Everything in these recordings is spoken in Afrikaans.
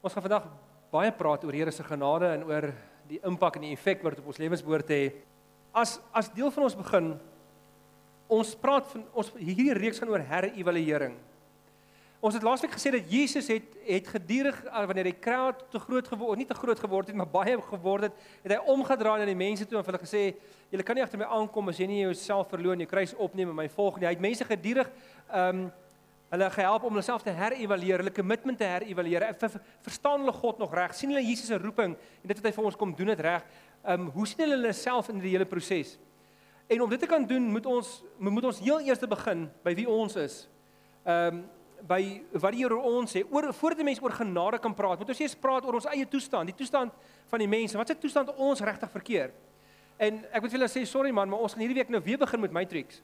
Ons gaan vandag baie praat oor Here se genade en oor die impak en die effek wat dit op ons lewens behoort te hê. As as deel van ons begin ons praat van ons hierdie reeks gaan oor herevaluering. Ons het laasweek gesê dat Jesus het het gedurig uh, wanneer die kraat te groot geword, nie te groot geword het, maar baie geword het, het hy omgedraai na die mense toe en hulle gesê, julle kan nie agter my aankom as jy nie jouself verloon, jou kruis opneem en my volg nie. Hy het mense gedurig ehm um, hulle gehelp om hulle self te herevalueer, hulle kommitment te herevalueer. Ver, verstaan hulle God nog reg? sien hulle Jesus se roeping en dit wat hy vir ons kom doen dit reg? Ehm um, hoe sien hulle hulle self in die hele proses? En om dit te kan doen, moet ons moet ons heel eers begin by wie ons is. Ehm um, by wat die Here ons sê oor voordat 'n mens oor genade kan praat, moet ons eers praat oor ons eie toestand, die toestand van die mense. Wat se toestand ons regtig verkeer? En ek moet vir julle sê sorry man, maar ons gaan hierdie week nou weer begin met Matrix.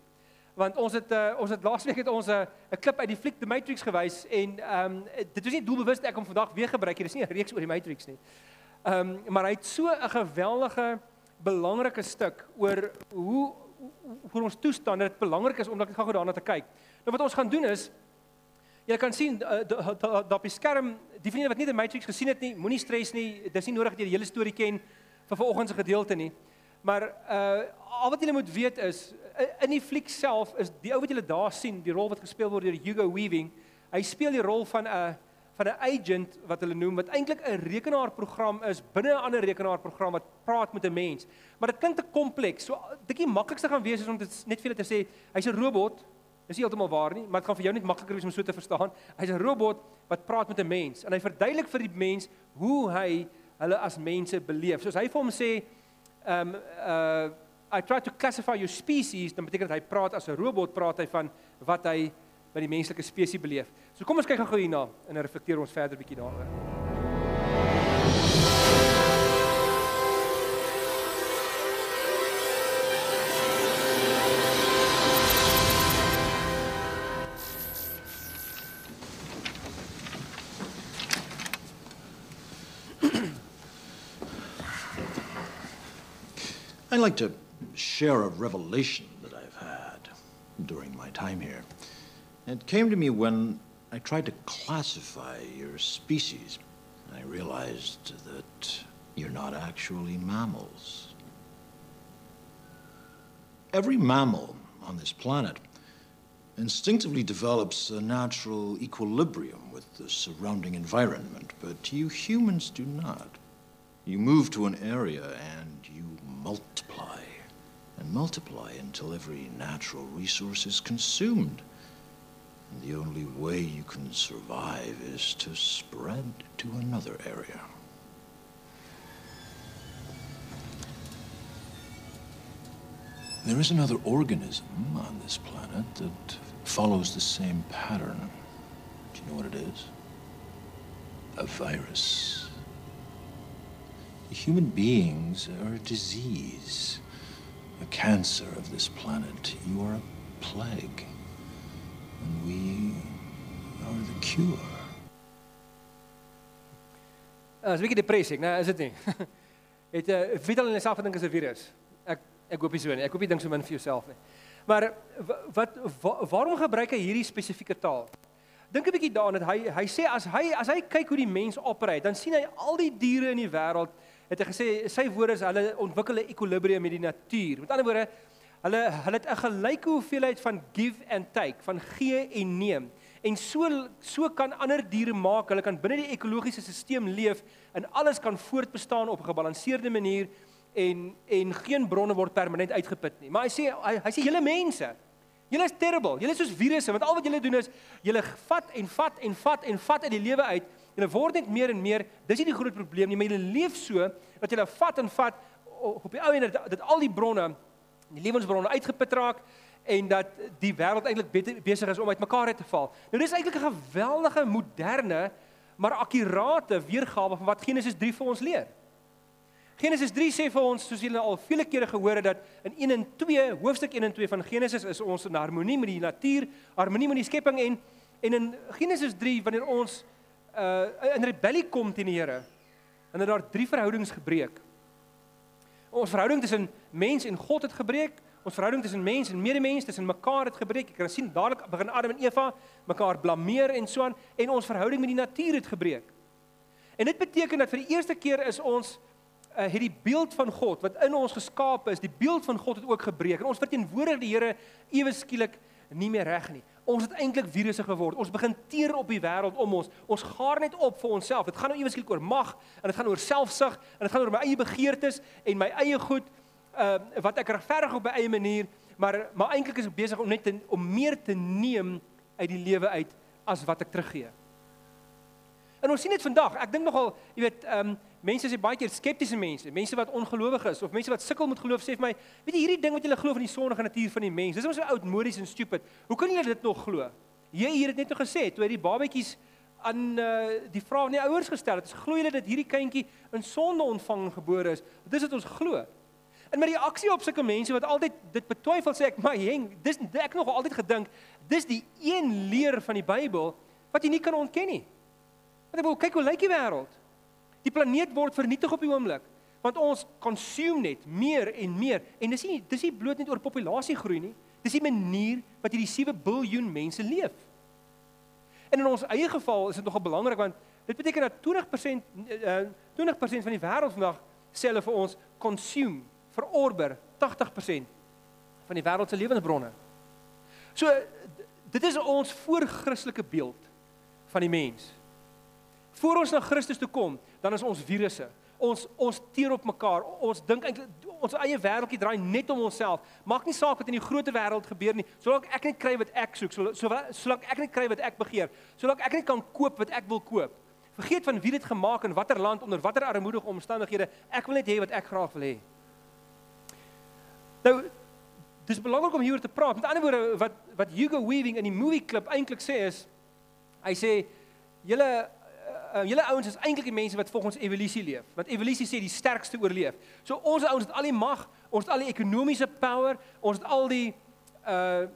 Want ons het uh, ons het laasweek het ons 'n uh, klip uit die fliek The Matrix gewys en ehm um, dit was nie doelbewus ek om vandag weer gebruik hier. Dis nie 'n reeks oor die Matrix nie. Ehm um, maar hy het so 'n geweldige belangrike stuk oor hoe hoe ons toestand dit belangrik is om dat ek gou daarna te kyk. Nou wat ons gaan doen is Jy kan sien uh, dat op die skerm die vriende wat nie die Matrix gesien het nie, moenie stres nie. Dis nie nodig dat jy die hele storie ken vir vanoggend se gedeelte nie. Maar uh al wat jy moet weet is in die fliek self is die ou wat jy daar sien, die rol wat gespeel word deur Hugo Weaving. Hy speel die rol van 'n van 'n agent wat hulle noem wat eintlik 'n rekenaarprogram is binne 'n ander rekenaarprogram wat praat met 'n mens. Maar dit klink te kompleks. So dink die maklikste gaan wees is om dit net vir julle te sê, hy's 'n robot Dis heeltemal waar nie, maar dit gaan vir jou net makliker wees om so te verstaan. Hy's 'n robot wat praat met 'n mens en hy verduidelik vir die mens hoe hy hulle as mense beleef. Soos hy vir hom sê, um uh I try to classify your species, dan beteken dit hy praat as 'n robot, praat hy van wat hy by die menslike spesies beleef. So kom ons kyk gou hierna en reflekteer ons verder bietjie daaroor. I'd like to share a revelation that I've had during my time here. It came to me when I tried to classify your species. I realized that you're not actually mammals. Every mammal on this planet instinctively develops a natural equilibrium with the surrounding environment, but you humans do not. You move to an area and you multiply and multiply until every natural resource is consumed. And the only way you can survive is to spread to another area. There is another organism on this planet that follows the same pattern. Do you know what it is? A virus. Human beings are a disease, a cancer of this planet. You are a plague, and we are the cure. Uh, is 'n bietjie depressie, né? Is dit nie? Uh, weet al in jouself dink is 'n virus? Ek ek hoop nie so nie. Ek hoop dink so min vir jouself nie. Maar wat wa, waarom gebruik hy hierdie spesifieke taal? Dink 'n bietjie daaraan dat hy hy sê as hy as hy kyk hoe die mens operate, dan sien hy al die diere in die wêreld het hy gesê sy woorde is hulle ontwikkel 'n ekwilibrium met die natuur. Met ander woorde, hulle hulle het 'n gelyke hoeveelheid van give and take, van gee en neem. En so so kan ander diere maak, hulle kan binne die ekologiese stelsel leef en alles kan voortbestaan op 'n gebalanseerde manier en en geen bronne word permanent uitgeput nie. Maar hy sê hy, hy sê julle mense, julle is terrible. Julle is soos virusse want al wat julle doen is julle vat en vat en vat en vat uit die lewe uit Julle word net meer en meer, dis nie die groot probleem nie, maar julle leef so dat julle vat en vat op die ou en dat, dat al die bronne, die lewensbronne uitgeput raak en dat die wêreld eintlik besig is om uitmekaar uit te val. Nou dis eintlik 'n geweldige moderne maar akkurate weergawe van wat Genesis 3 vir ons leer. Genesis 3 sê vir ons soos julle al vele kere gehoor het dat in 1 en 2 hoofstuk 1 en 2 van Genesis is ons in harmonie met die natuur, harmonie met die skepping en en in Genesis 3 wanneer ons uh in rebellie kom teen die Here. En dat daar drie verhoudings gebreek. Ons verhouding tussen mens en God het gebreek. Ons verhouding tussen mens en medemens, tussen mekaar het gebreek. Jy kan sien dadelik begin Adam en Eva mekaar blameer en so aan en ons verhouding met die natuur het gebreek. En dit beteken dat vir die eerste keer is ons uh, het die beeld van God wat in ons geskaap is, die beeld van God het ook gebreek. En ons verteenwoordig die Here ewe skielik nie meer reg nie. Ons het eintlik virusse geword. Ons begin teer op die wêreld om ons. Ons gaar net op vir onsself. Dit gaan nou ewe skielik oor mag en dit gaan oor selfsug en dit gaan oor my eie begeertes en my eie goed uh wat ek regverdig op 'n eie manier, maar maar eintlik is ek besig om net te, om meer te neem uit die lewe uit as wat ek teruggee. En ons sien dit vandag. Ek dink nogal, jy weet, ehm um, mense is baie keer skeptiese mense, mense wat ongelowig is of mense wat sukkel met geloof sê vir my, weet jy hierdie ding wat julle glo van die sondige natuur van die mens, dis mos so oudmodies en stupid. Hoe kan julle dit nog glo? Jy hier het net nog gesê toe die babatjies aan uh, die vrou van die ouers gestel het, glo julle dat hierdie kindjie in sonde ontvang gebore is? Dis wat ons glo. En met die aksie op sulke mense wat altyd dit betwyfel sê ek, maar heng, dis ek nog altyd gedink, dis die een leer van die Bybel wat jy nie kan ontken nie. Want ek wil kyk hoe lyk die wêreld. Die planeet word vernietig op die oomblik want ons consume net meer en meer en dis nie dis nie bloot net oor populasie groei nie. Dis die manier wat hierdie 7 miljard mense leef. En in ons eie geval is dit nogal belangrik want dit beteken dat 20% uh, 20% van die wêreld vandag sê hulle vir ons consume verorber 80% van die wêreld se lewensbronne. So dit is ons voorchristelike beeld van die mens. Voor ons na Christus toe kom, dan is ons virusse. Ons ons teer op mekaar. Ons dink eintlik ons eie wêreldjie draai net om onsself. Maak nie saak wat in die groter wêreld gebeur nie. Solank ek net kry wat ek soek, solank ek net kry wat ek begeer, solank ek net kan koop wat ek wil koop. Vergeet van wie dit gemaak en watter land onder watter armoedige omstandighede. Ek wil net hê wat ek graag wil hê. Nou dis belangrik om hieroor te praat. Met ander woorde wat wat Hugo Weaving in die movie klip eintlik sê is hy sê julle uh, julle ouens is eintlik die mense wat volgens evolusie leef. Want evolusie sê die sterkste oorleef. So ons ouens het al die mag, ons het al die ekonomiese power, ons het al die uh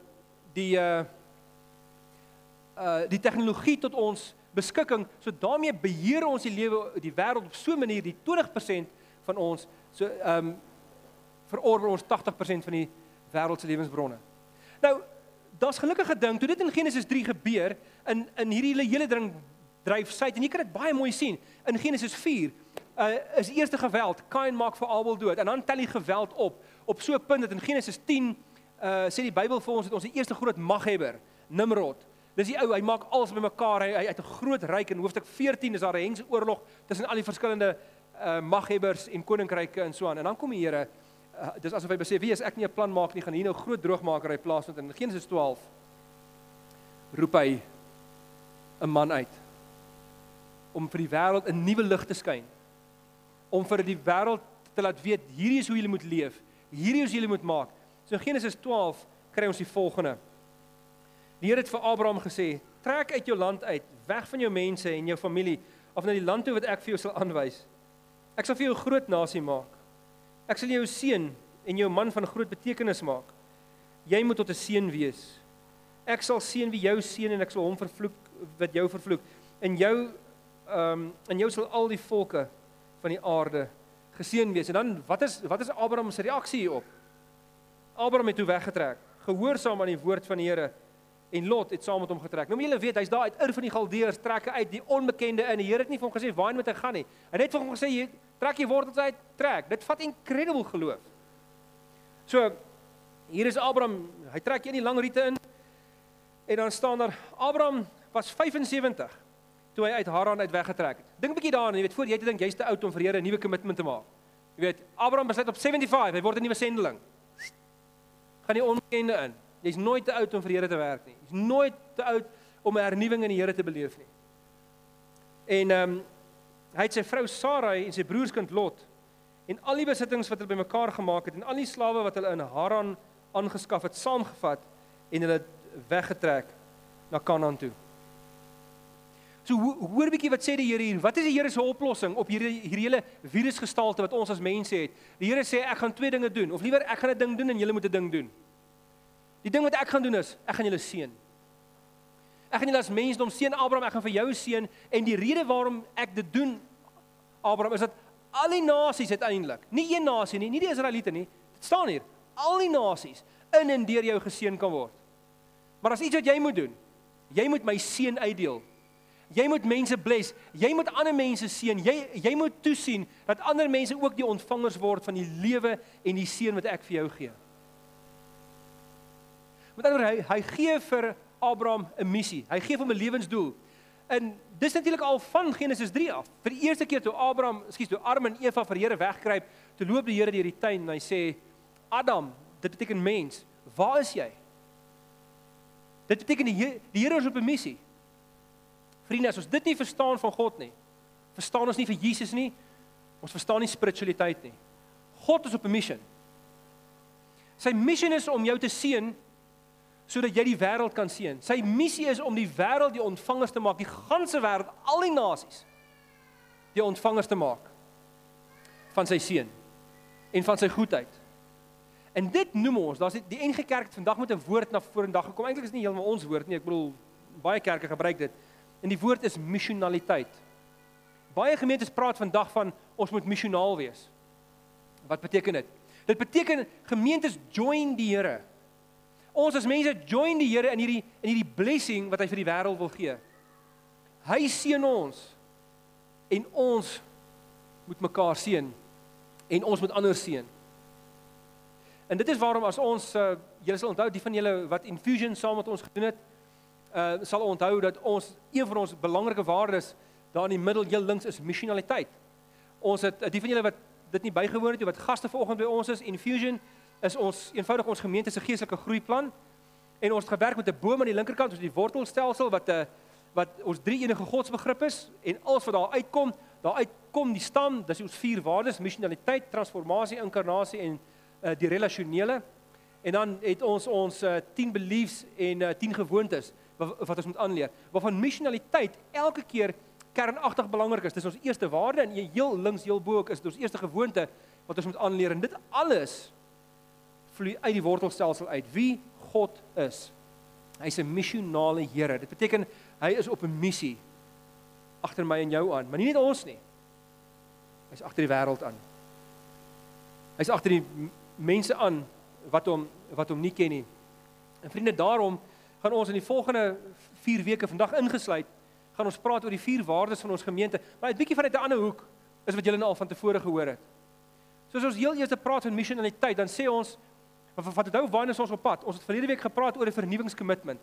die uh uh die tegnologie tot ons beskikking. So daarmee beheer ons die lewe die wêreld op so 'n manier die 20% van ons so ehm um, verorber ons 80% van die wêreld se lewensbronne. Nou Daar's gelukkige ding toe dit in Genesis 3 gebeur in in hierdie hele ding dryf sy en jy kan dit baie mooi sien. In Genesis 4 uh, is die eerste geweld Kain maak vir Abel dood. En dan tel hy geweld op op so 'n punt dat in Genesis 10 uh, sê die Bybel vir ons dat ons die eerste groot maghebber Nimrod dis die ou hy maak alles bymekaar hy, het 'n groot ryk in hoofstuk 14 is daar 'n hengse oorlog tussen al die verskillende uh, maghebbers en koninkryke en so aan. En dan kom die Here uh, dis asof hy besê wie is ek nie 'n plan maak nie gaan hier nou groot droogmaker hy plaasvind. In Genesis 12 roep hy 'n man uit om vir die wêreld 'n nuwe lig te skyn. Om vir die wêreld te laat weet hierdie is hoe jy moet leef. Hierdie is hoe jy moet maak. So Genesis 12 kry ons die volgende. Die Here het vir Abraham gesê: "Trek uit jou land uit, weg van jou mense en jou familie, af na die land toe wat ek vir jou sal aanwys. Ek sal vir jou 'n groot nasie maak. Ek sal jou seën en jou man van groot betekenis maak. Jy moet tot 'n seën wees. Ek sal seën wie jou seën en ek sal hom vervloek wat jou vervloek. In jou ehm um, en jou sal al die volke van die aarde geseën wees. En dan wat is wat is Abraham se reaksie hierop? Abraham het toe weggetrek, gehoorsaam aan die woord van die Here en Lot het saam met hom getrek. Nou moet julle weet, hy's daar uit Ur van die Galdeërs trek uit die onbekende in. Die Here het nie vir hom gesê waarheen moet hy gaan nie. Hy het net vir hom gesê jy trek jy wortels uit, trek. Dit vat incredible geloof. So hier is Abraham, hy trek in die lang riete in. En dan staan daar Abraham was 75 toe hy uit Haran uit weggetrek het. Dink 'n bietjie daaraan, jy weet, voor jy te dink jy's te oud om vir Here 'n nuwe kommitment te maak. Jy weet, Abraham besluit op 75, hy word 'n nuwe sendeling. Gaan die onbekende in. Jy's nooit te oud om vir Here te werk nie. Jy's nooit te oud om 'n hernuwing in die Here te beleef nie. En ehm um, hy het sy vrou Sarai en sy broerskind Lot en al die besittings wat hulle bymekaar gemaak het en al die slawe wat hulle in Haran aangeskaf het, saamgevat en hulle weggetrek na Kanaan toe. So hoor 'n bietjie wat sê die Here hier. Wat is die Here se oplossing op hierdie hierdie hele virusgestalte wat ons as mense het? Die Here sê ek gaan twee dinge doen of liewer ek gaan 'n ding doen en julle moet 'n ding doen. Die ding wat ek gaan doen is ek gaan julle seën. Ek gaan julle as mensdom seën Abraham, ek gaan vir jou seën en die rede waarom ek dit doen Abraham is dat al die nasies uiteindelik, nie een nasie nie, nie die Israeliete nie, dit staan hier, al die nasies in en deur jou geseën kan word. Maar as iets wat jy moet doen, jy moet my seën uitdeel Jy moet mense bless. Jy moet ander mense seën. Jy jy moet toesien dat ander mense ook die ontvangers word van die lewe en die seën wat ek vir jou gee. Met ander hy hy gee vir Abraham 'n missie. Hy gee hom 'n lewensdoel. En dis natuurlik al van Genesis 3 af. Vir die eerste keer toe Abraham, ekskuus, toe Adam en Eva vir Here wegkruip, toe loop die Here deur die tuin en hy sê: "Adam, dit beteken mens, waar is jy?" Dit beteken die Here, die Here is op 'n missie. Vriende, as ons dit nie verstaan van God nie, verstaan ons nie vir Jesus nie. Ons verstaan nie spiritualiteit nie. God is op 'n missie. Sy missie is om jou te seën sodat jy die wêreld kan seën. Sy missie is om die wêreld die ontvangers te maak, die ganse wêreld, al die nasies die ontvangers te maak van sy seën en van sy goedheid. En dit noem ons, daar's die NG Kerk het vandag met 'n woord na vorendag gekom. Eintlik is nie heeltemal ons woord nie. Ek bedoel baie kerke gebruik dit. En die woord is missionaliteit. Baie gemeentes praat vandag van ons moet missionaal wees. Wat beteken dit? Dit beteken gemeentes join die Here. Ons as mense join die Here in hierdie in hierdie blessing wat hy vir die wêreld wil gee. Hy seën ons en ons moet mekaar seën en ons moet ander seën. En dit is waarom as ons uh, julle sal onthou die van julle wat infusion saam met ons gedoen het, uh sal onthou dat ons een van ons belangrike waardes daar in die middel heel links is missionaliteit. Ons het die van julle wat dit nie bygewoon het nie wat gaste vanoggend by ons is infusion is ons eenvoudig ons gemeente se geestelike groeiplan en ons het gewerk met 'n boom aan die linkerkant, ons die wortelstelsel wat 'n wat ons drie enige godsbegrip is en alles wat daar uitkom, daar uitkom die stam, dis ons vier waardes, missionaliteit, transformasie, inkarnasie en uh, die relasionele. En dan het ons ons uh, 10 beliefs en uh, 10 gewoontes wat, wat ons moet aanleer. Waarvan missionaliteit elke keer kernagtig belangrik is. Dis ons eerste waarde en heel links heel bo is dit ons eerste gewoonte wat ons moet aanleer en dit alles vloei uit die wortelstelsel uit wie God is. Hy's 'n missionale Here. Dit beteken hy is op 'n missie agter my en jou aan, maar nie net ons nie. Hy's agter die wêreld aan. Hy's agter die mense aan wat hom wat hom nie ken nie. En vriende, daarom gaan ons in die volgende 4 weke vandag ingesluit, gaan ons praat oor die vier waardes van ons gemeente, maar 'n bietjie vanuit 'n ander hoek is wat julle nou al van tevore gehoor het. Soos ons heel eers praat van missionaliteit, dan sê ons wat het nou waar is ons op pad? Ons het verlede week gepraat oor 'n vernuwingskommitment.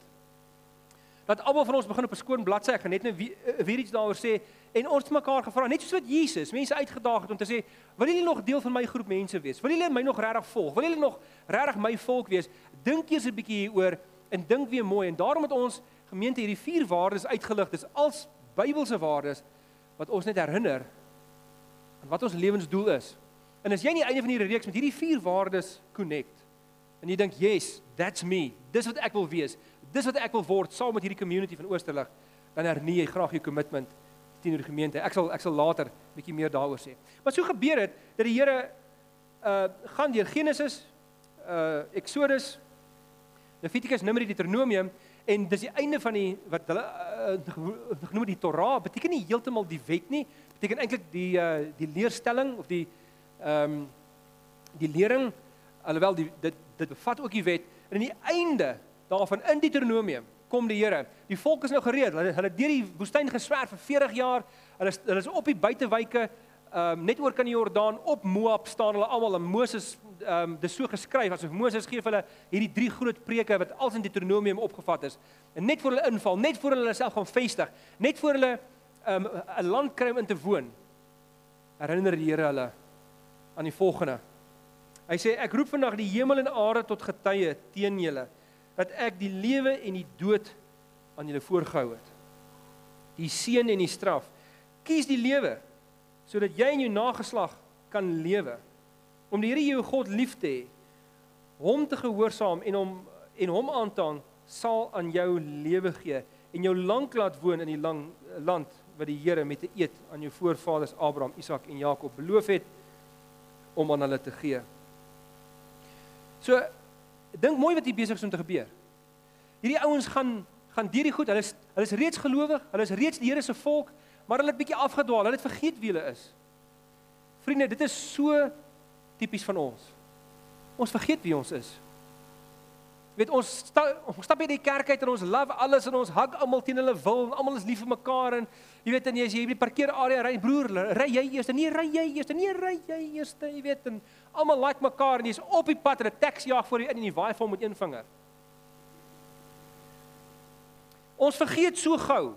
Dat almal van ons begin op 'n skoon bladsy, ek gaan net nou weer, eh, weer iets daaroor sê en ons het mekaar gevra, net soos wat Jesus mense uitgedaag het om te sê, "Wil julle nog deel van my groep mense wees? Wil julle my nog regtig volg? Wil julle nog regtig my volk wees? Dink eers 'n bietjie hieroor en dink weer mooi." En daarom het ons gemeente hierdie vier waardes uitgelig. Dis als Bybelse waardes wat ons net herinner aan wat ons lewensdoel is. En as jy aan die einde van hierdie reeks met hierdie vier waardes connect, en jy dink, "Yes, that's me. Dis wat ek wil wees. Dis wat ek wil word saam met hierdie community van Oosterlig." Dan hernie jy graag jou commitment teenoor die gemeente. Ek sal ek sal later bietjie meer daaroor sê. Maar so gebeur dit dat die Here uh gaan deur Genesis, uh Exodus, Levitikus, Numeri, Deuteronomium en dis die einde van die wat hulle uh, genoem die Torah, beteken nie heeltemal die wet nie, beteken eintlik die uh die leerstelling of die ehm um, die lering alhoewel die dit dit bevat ook die wet en aan die einde daarvan in Deuteronomium kom die Here. Die volk is nou gereed. Hulle hulle deur die woestyn geswerf vir 40 jaar. Hulle is hulle is op die buitewyke um, net oor kan die Jordaan op Moab staan hulle almal en Moses ehm um, dis so geskryf asof Moses gee vir hulle hierdie drie groot preke wat als in Deuteronomium opgevat is. En net voor hulle inval, net voor hulle self gaan vestig, net voor hulle ehm um, 'n land kry om in te woon. Herinner die Here hulle aan die volgende Hy sê ek roep vandag die hemel en aarde tot getuie teen julle dat ek die lewe en die dood aan julle voorgehou het. Die seën en die straf. Kies die lewe sodat jy en jou nageslag kan lewe. Om die Here jou God lief te hê, hom te gehoorsaam en hom en hom aan te hang, sal aan jou lewe gee en jou lank laat woon in die lang land wat die Here met 'n eed aan jou voorvaders Abraham, Isak en Jakob beloof het om aan hulle te gee. So dink mooi wat hier besig is om te gebeur. Hierdie ouens gaan gaan deur die goed. Hulle is hulle is reeds gelowig, hulle is reeds die Here se volk, maar hulle het bietjie afgedwaal. Hulle het vergeet wie hulle is. Vriende, dit is so tipies van ons. Ons vergeet wie ons is. weet ons sta, ons stap by die kerk uit en ons love alles en ons hug almal teen hulle wil en almal is lief vir mekaar en jy weet en jy as jy by die parkeerarea ry broer ry jy eers nee ry jy eers nee ry jy eers jy weet en almal like mekaar en jy's op die pad en 'n taxi jag voor jou in en jy waai vir hom met een vinger ons vergeet so gou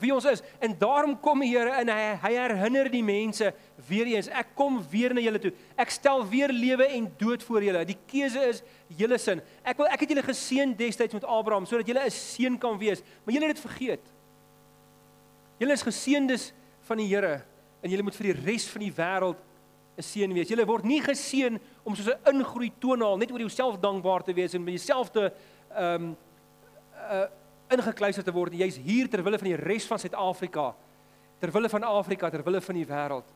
wie ons is. En daarom kom die Here en hy hy herinner die mense weer eens ek kom weer na julle toe. Ek stel weer lewe en dood voor julle. Die keuse is julle sin. Ek wil ek het julle geseën destyds met Abraham sodat julle 'n seun kan wees. Maar julle het dit vergeet. Julle is geseëndes van die Here en julle moet vir die res van die wêreld 'n seën wees. Julle word nie geseën om soos 'n ingroei toonaal net oor jouself dankbaar te wees en met jouself te ehm um, uh, ingekluister te word. Jy's hier ter wille van die res van Suid-Afrika. Ter wille van Afrika, ter wille van die wêreld.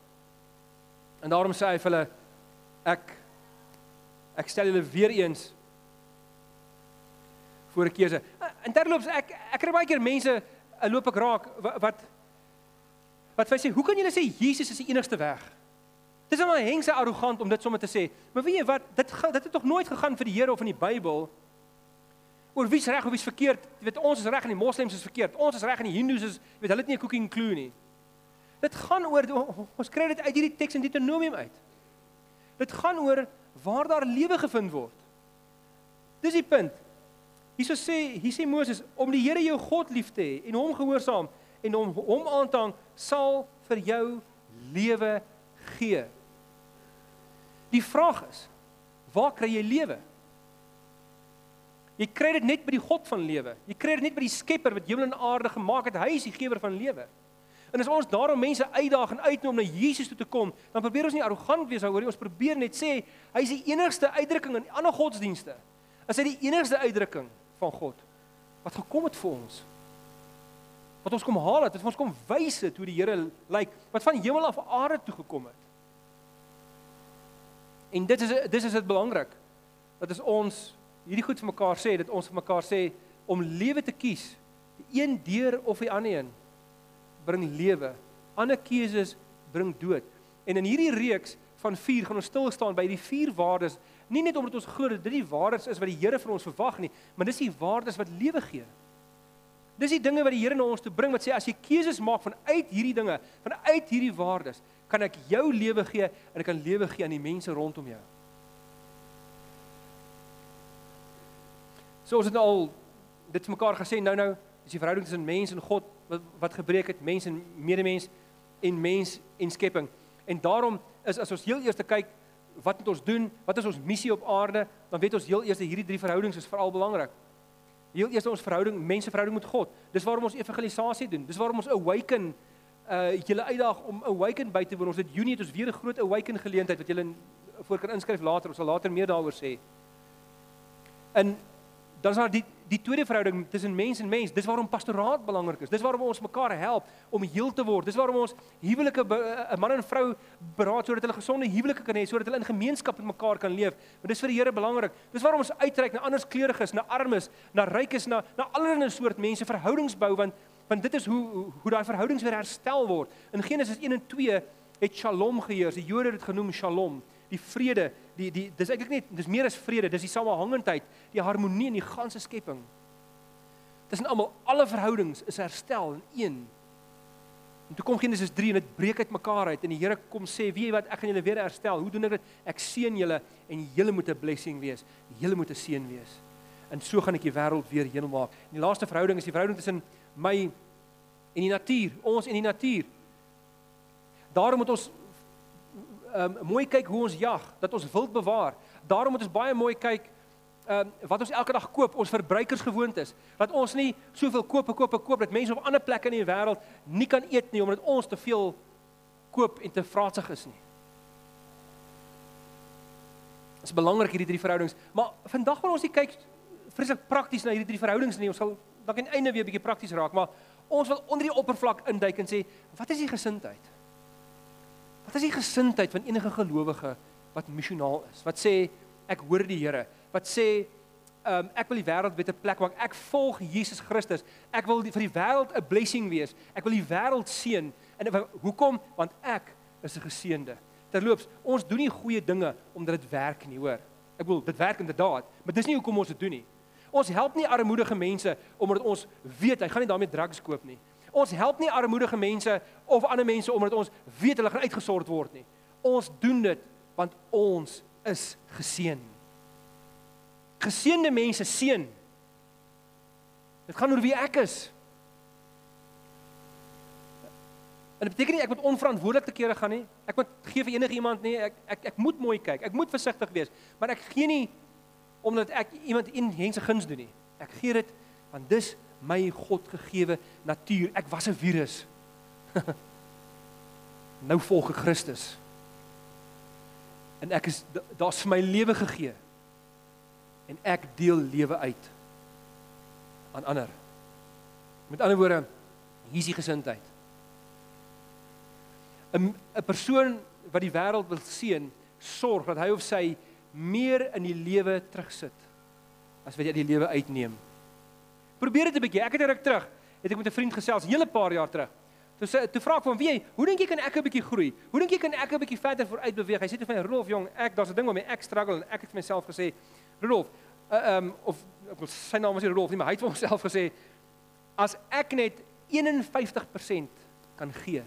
En daarom sê hy vir hulle ek ek stel julle weer eens voor 'n keuse. In terloops ek ek kry baie keer mense eh, loop ek raak wat wat vir sê, "Hoe kan julle sê Jesus is die enigste weg?" Dis maar hengse arrogant om dit sommer te sê. Maar weet jy wat, dit dit het tog nooit gegaan vir die Here of in die Bybel oor wie's reg of wie's verkeerd. Jy weet ons is reg en die moslems is verkeerd. Ons is reg en die hindoes is weet hulle het nie 'n cooking clue nie. Dit gaan oor ons kry dit uit hierdie teks in Deuteronomium uit. Dit gaan oor waar daar lewe gevind word. Dis die punt. Hierso sê hier sê Moses om die Here jou God lief te hê en hom gehoorsaam en hom hom aan te hang sal vir jou lewe gee. Die vraag is, waar kry jy lewe? Jy kry dit net by die God van lewe. Jy kry dit net by die Skepper wat hemel en aarde gemaak het. Hy is die gewer van lewe. En as ons daarom mense uitdaag en uitnooi om na Jesus toe te kom, dan probeer ons nie arrogant wees oor nie. Ons probeer net sê hy is die enigste uitdrukking in ander godsdienste. Is hy die enigste uitdrukking van God wat gekom het vir ons? Wat ons kom haal het, wat ons kom wys het hoe die Here lyk, wat van hemel af aarde toe gekom het. En dit is dis is dit belangrik. Dat is ons hierdie goed vir mekaar sê dat ons vir mekaar sê om lewe te kies, die een deur of die ander een bring lewe. Ander keuses bring dood. En in hierdie reeks van 4 gaan ons stil staan by die vier waardes, nie net omdat ons glo dat dit die waardes is wat die Here vir ons verwag nie, maar dis die waardes wat lewe gee. Dis die dinge wat die Here na ons toe bring wat sê as jy keuses maak vanuit hierdie dinge, vanuit hierdie waardes, kan ek jou lewe gee en ek kan lewe gee aan die mense rondom jou. So ons het al dit vir mekaar gesê nou nou is die verhouding tussen mens en God wat wat gebreek het, mens en medemens en mens en skepping. En daarom is as ons heel eers kyk wat moet ons doen? Wat is ons missie op aarde? Dan weet ons heel eers hierdie drie verhoudings is veral belangrik. Heel eers ons verhouding, menseverhouding met God. Dis waarom ons evangelisasie doen. Dis waarom ons awaken uh julle uitdaag om awaken by te woon. Ons het Junie het ons weer 'n groot awaken geleentheid wat julle voor kan inskryf later. Ons sal later meer daaroor sê. In dan is daar die die tweede verhouding tussen mens en mens. Dis waarom pastoraat belangrik is. Dis waarom ons mekaar help om heel te word. Dis waarom ons huwelike 'n man en vrou beraad sodat hulle gesonde huwelike kan hê, sodat hulle in gemeenskap met mekaar kan leef. Want dis vir die Here belangrik. Dis waarom ons uitreik na ander kleuriges, na armes, na rykes, na na allerlei soort mense verhoudings bou want want dit is hoe hoe daai verhoudings weer herstel word. In Genesis 1 en 2 het Shalom geheers. Die Jode het dit genoem Shalom die vrede, die die dis eintlik net dis meer as vrede, dis die samehangendheid, die harmonie in die ganse skepping. Tussen almal, alle verhoudings is herstel in een. En toe kom Genesis 3 en dit breek uit mekaar uit en die Here kom sê, "Wie wat ek gaan julle weer herstel. Hoe doen ek dit? Ek seën julle en julle moet 'n blessing wees. Julle moet 'n seën wees." En so gaan ek die wêreld weer heen maak. En die laaste verhouding is die verhouding tussen my en die natuur, ons en die natuur. Daarom moet ons um, mooi kyk hoe ons jag, dat ons wild bewaar. Daarom moet ons baie mooi kyk um, wat ons elke dag koop, ons verbruikersgewoontes. Dat ons nie soveel koop, koop, koop dat mense op ander plekke in die wêreld nie kan eet nie omdat ons te veel koop en te vraatsig is nie. Dit is belangrik hierdie drie verhoudings, maar vandag wil ons nie kyk vreeslik prakties na hierdie drie verhoudings nie. Ons sal dalk aan die einde weer 'n bietjie prakties raak, maar ons wil onder die oppervlak induik en sê, wat is die gesindheid? Wat is die gesindheid van enige gelowige wat missionaal is? Wat sê ek hoor die Here? Wat sê um, ek wil die wêreld beter plek maak. Ek volg Jesus Christus. Ek wil die, vir die wêreld 'n blessing wees. Ek wil die wêreld seën. En hoekom? Want ek is 'n geseënde. Terloops, ons doen nie goeie dinge omdat dit werk nie, hoor. Ek wil dit werk inderdaad, maar dis nie hoekom ons dit doen nie. Ons help nie armoedige mense omdat ons weet hy gaan nie daarmee drugs koop nie. Ons help nie armoedige mense of ander mense omdat ons weet hulle gaan uitgesort word nie. Ons doen dit want ons is geseën. Geseënde mense seën. Dit gaan oor wie ek is. En dit beteken nie ek moet onverantwoordelik te kere gaan nie. Ek moet gee vir enige iemand nie. Ek ek ek moet mooi kyk. Ek moet versigtig wees. Maar ek gee nie omdat ek iemand in mense guns doen nie. Ek gee dit want dis my God gegeewe natuur. Ek was 'n virus. nou volg ek Christus. En ek is daar's vir my lewe gegee. En ek deel lewe uit aan ander. Met ander woorde, hier is die gesindheid. 'n 'n persoon wat die wêreld wil seën, sorg dat hy of sy meer in die lewe terugsit as wat jy die lewe uitneem. Probeer dit 'n bietjie. Ek het reg terug, het ek met 'n vriend gesels, 'n hele paar jaar terug. Toe sê toe vra ek van wie, hoe dink jy kan ek 'n bietjie groei? Hoe dink jy kan ek 'n bietjie verder vooruit beweeg? Hy sê toe van Rolf jong, ek daar's 'n ding waarmee ek struggle en ek het vir myself gesê, Rolf, uh, um of ek wil sy naam is nie Rolf nie, maar hy het vir homself gesê as ek net 51% kan gee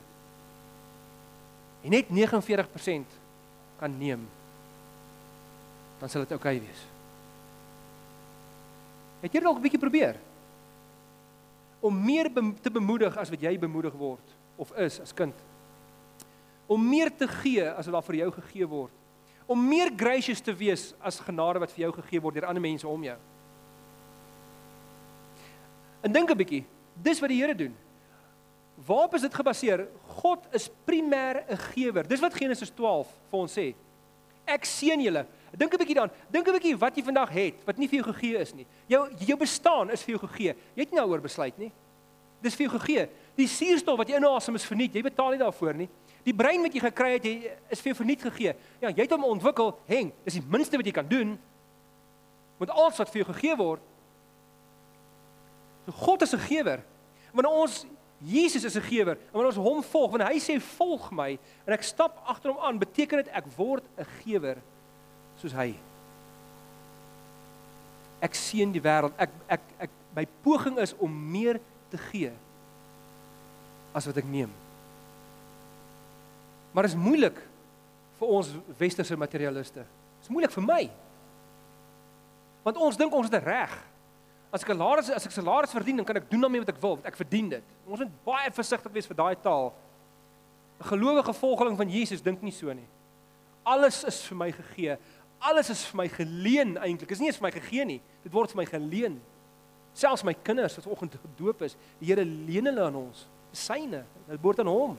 en net 49% kan neem dan sal dit oukei okay wees. Het jy dalk 'n bietjie probeer om meer te bemoedig as wat jy bemoedig word of is as kind? Om meer te gee as wat daar vir jou gegee word. Om meer gracious te wees as genade wat vir jou gegee word deur ander mense om jou. En dink 'n bietjie, dis wat die Here doen. Waarop is dit gebaseer? God is primêr 'n gewer. Dis wat Genesis 12 vir ons sê. Ek seën julle. Dink 'n bietjie daaraan. Dink 'n bietjie wat jy vandag het wat nie vir jou gegee is nie. Jou jou bestaan is vir jou gegee. Jy het nie daaroor besluit nie. Dis vir jou gegee. Die suurstof wat jy inasem is verniet. Jy betaal nie daarvoor nie. Die brein wat jy gekry het, jy is vir jou verniet gegee. Ja, jy het hom ontwikkel. Heng, dis die minste wat jy kan doen. Met alles wat vir jou gegee word. So God is 'n gewer. Wanneer ons Jesus is 'n gewer. En wanneer ons hom volg, wanneer hy sê volg my en ek stap agter hom aan, beteken dit ek word 'n gewer soos hy. Ek sien die wêreld. Ek ek ek my poging is om meer te gee as wat ek neem. Maar dit is moeilik vir ons westerse materialiste. Dit is moeilik vir my. Want ons dink ons het reg. As ek salaris as ek salaris verdien, dan kan ek doen daarmee wat ek wil, want ek verdien dit. Ons moet baie versigtig wees vir daai taal. 'n Gelowige volgeling van Jesus dink nie so nie. Alles is vir my gegee. Alles is vir my geleen eintlik. Is nie eens vir my gegee nie. Dit word vir my geleen. Selfs my kinders wat vanoggend gedoop is, die Here leen hulle aan ons. Syne, dit behoort aan hom.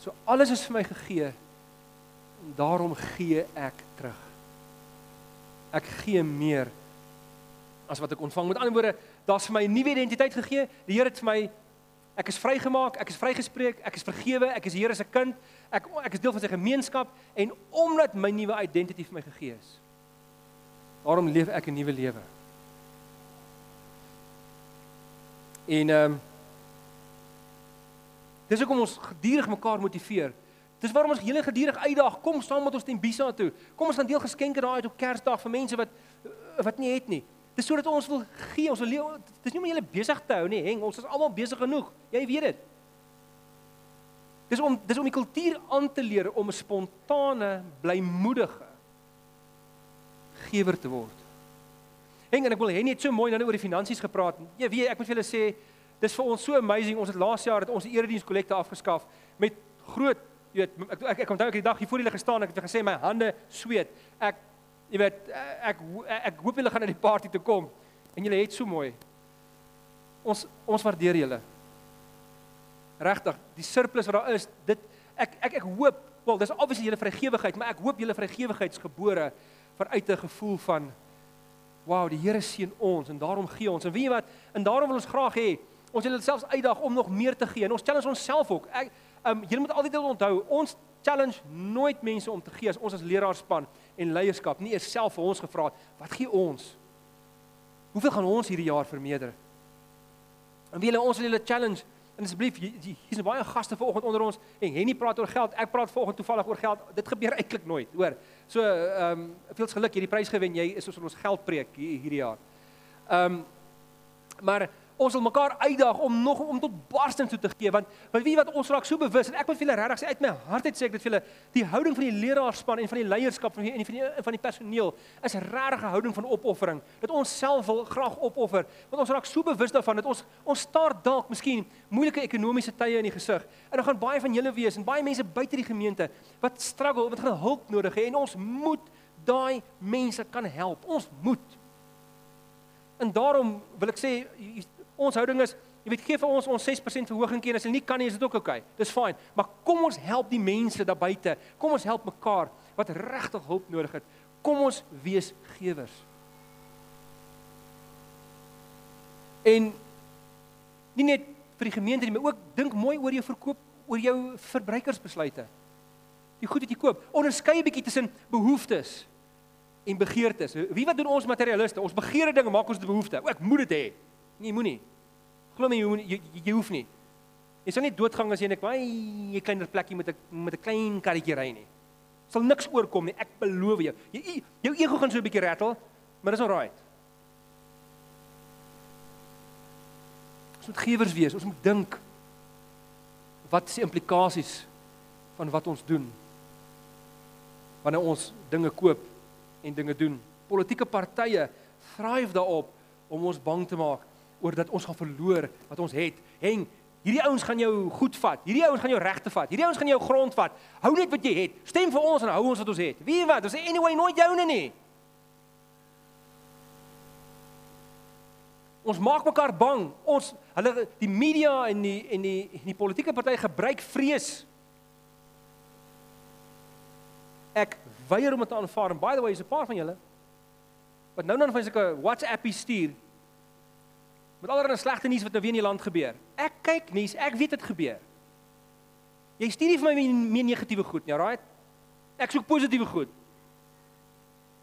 So alles is vir my gegee en daarom gee ek terug ek gee meer as wat ek ontvang. Met ander woorde, daar's vir my 'n nuwe identiteit gegee. Die Here het vir my ek is vrygemaak, ek is vrygespreek, ek is vergewe, ek is Here se kind. Ek ek is deel van sy gemeenskap en omdat my nuwe identiteit vir my gegee is. Daarom leef ek 'n nuwe lewe. En ehm um, Dis hoekom ons gedurig mekaar motiveer. Dis waarom ons hele gedurig uitdaag, kom saam met ons teen Bisa toe. Kom ons gaan deel geskenke daai uit op Kersdag vir mense wat wat nie het nie. Dis sodat ons wil gee, ons wil lewe. Dis nie om julle besig te hou nie, heng, ons is almal besig genoeg. Jy weet dit. Dis om dis om die kultuur aan te leer om 'n spontane, blymoedige gewer te word. Heng, en ek wil hê net so mooi nou oor die finansies gepraat. Jy weet, ek moet vir julle sê, dis vir ons so amazing. Ons het laas jaar het ons erediens kollekte afgeskaf met groot jy weet ek ek, ek onthou ek die dag hier voor julle gestaan ek het gesê my hande sweet. Ek jy weet ek ek, hoop julle gaan na die party toe kom en julle het so mooi. Ons ons waardeer julle. Regtig, die surplus wat daar is, dit ek ek ek hoop, wel dis obviously julle vrygewigheid, maar ek hoop julle vrygewigheidsgebore vanuit 'n gevoel van wow, die Here seën ons en daarom gee ons. En weet jy wat? En daarom wil ons graag hê ons wil selfs uitdaag om nog meer te gee. En ons challenge onsself ook. Ek um, julle moet altyd onthou, ons challenge nooit mense om te gee as ons as leraarspan en leierskap nie eers self vir ons gevra het, wat gee ons? Hoeveel gaan ons hierdie jaar vermeerder? En wie hulle ons wil hulle challenge En asseblief, hier's baie gaste vanoggend onder ons en Henny praat oor geld. Ek praat vanoggend toevallig oor geld. Dit gebeur eintlik nooit, hoor. So, ehm um, veel geluk, jy het die prys gewen. Jy is ons geld preek hierdie jaar. Ehm um, maar ons wil mekaar uitdaag om nog om tot barsting toe te gee want want wie wat ons raak so bewus en ek wil vir julle regtig sê uit my hart uit sê ek dit vir julle die houding van die leraarspan en van die leierskap van die en van die van die personeel is regtig 'n houding van opoffering dat ons self wil graag opoffer want ons raak so bewus daarvan dat ons ons staar dalk miskien moeilike ekonomiese tye in die gesig en dan gaan baie van julle wees en baie mense buite die gemeente wat struggle wat gaan hulp nodig hê en ons moet daai mense kan help ons moet. En daarom wil ek sê ons houding is, jy weet, gee vir ons ons 6% verhoging keer as hulle nie kan nie, is dit ook oukei. Okay. Dis fyn. Maar kom ons help die mense daar buite. Kom ons help mekaar wat regtig hulp nodig het. Kom ons wees gewers. En nie net vir die gemeente nie, maar ook dink mooi oor jou verkoop, oor jou verbruikersbesluite. Die goed wat jy koop, onderskei 'n bietjie tussen behoeftes en begeertes. Wie wat doen ons materialiste? Ons begeerde dinge maak ons te behoefte. O, ek moet dit hê. Nee, moenie. Glo my, jy, jy, jy, jy hoef nie. Jy sal nie doodgang as jy net baie 'n kleiner plekkie met 'n met 'n klein karretjie ry nie. Sal niks oorkom nie, ek beloof jou. Jy jou ego gaan so 'n bietjie rattle, maar dis alraai. Ons moet gewers wees. Ons moet dink wat is die implikasies van wat ons doen wanneer ons dinge koop en dinge doen. Politieke partye thrive daarop om ons bang te maak oor dat ons gaan verloor wat ons het. Heng, hierdie ouens gaan jou goed vat. Hierdie ouens gaan jou regte vat. Hierdie ouens gaan jou grond vat. Hou net wat jy het. Stem vir ons en hou ons wat ons het. Wie wat? Ons sê anyway nooit joune nie. Ons maak mekaar bang. Ons hulle die media en die en die en die politieke party gebruik vrees. Ek weier om dit te aanvaar. And by the way, is 'n paar van julle wat nou dan van sulke WhatsAppie stuur met allerlei slegte nuus wat nou weer in die land gebeur. Ek kyk nuus, ek weet dit gebeur. Jy stuur nie vir my meer negatiewe goed nie, right? Ek soek positiewe goed.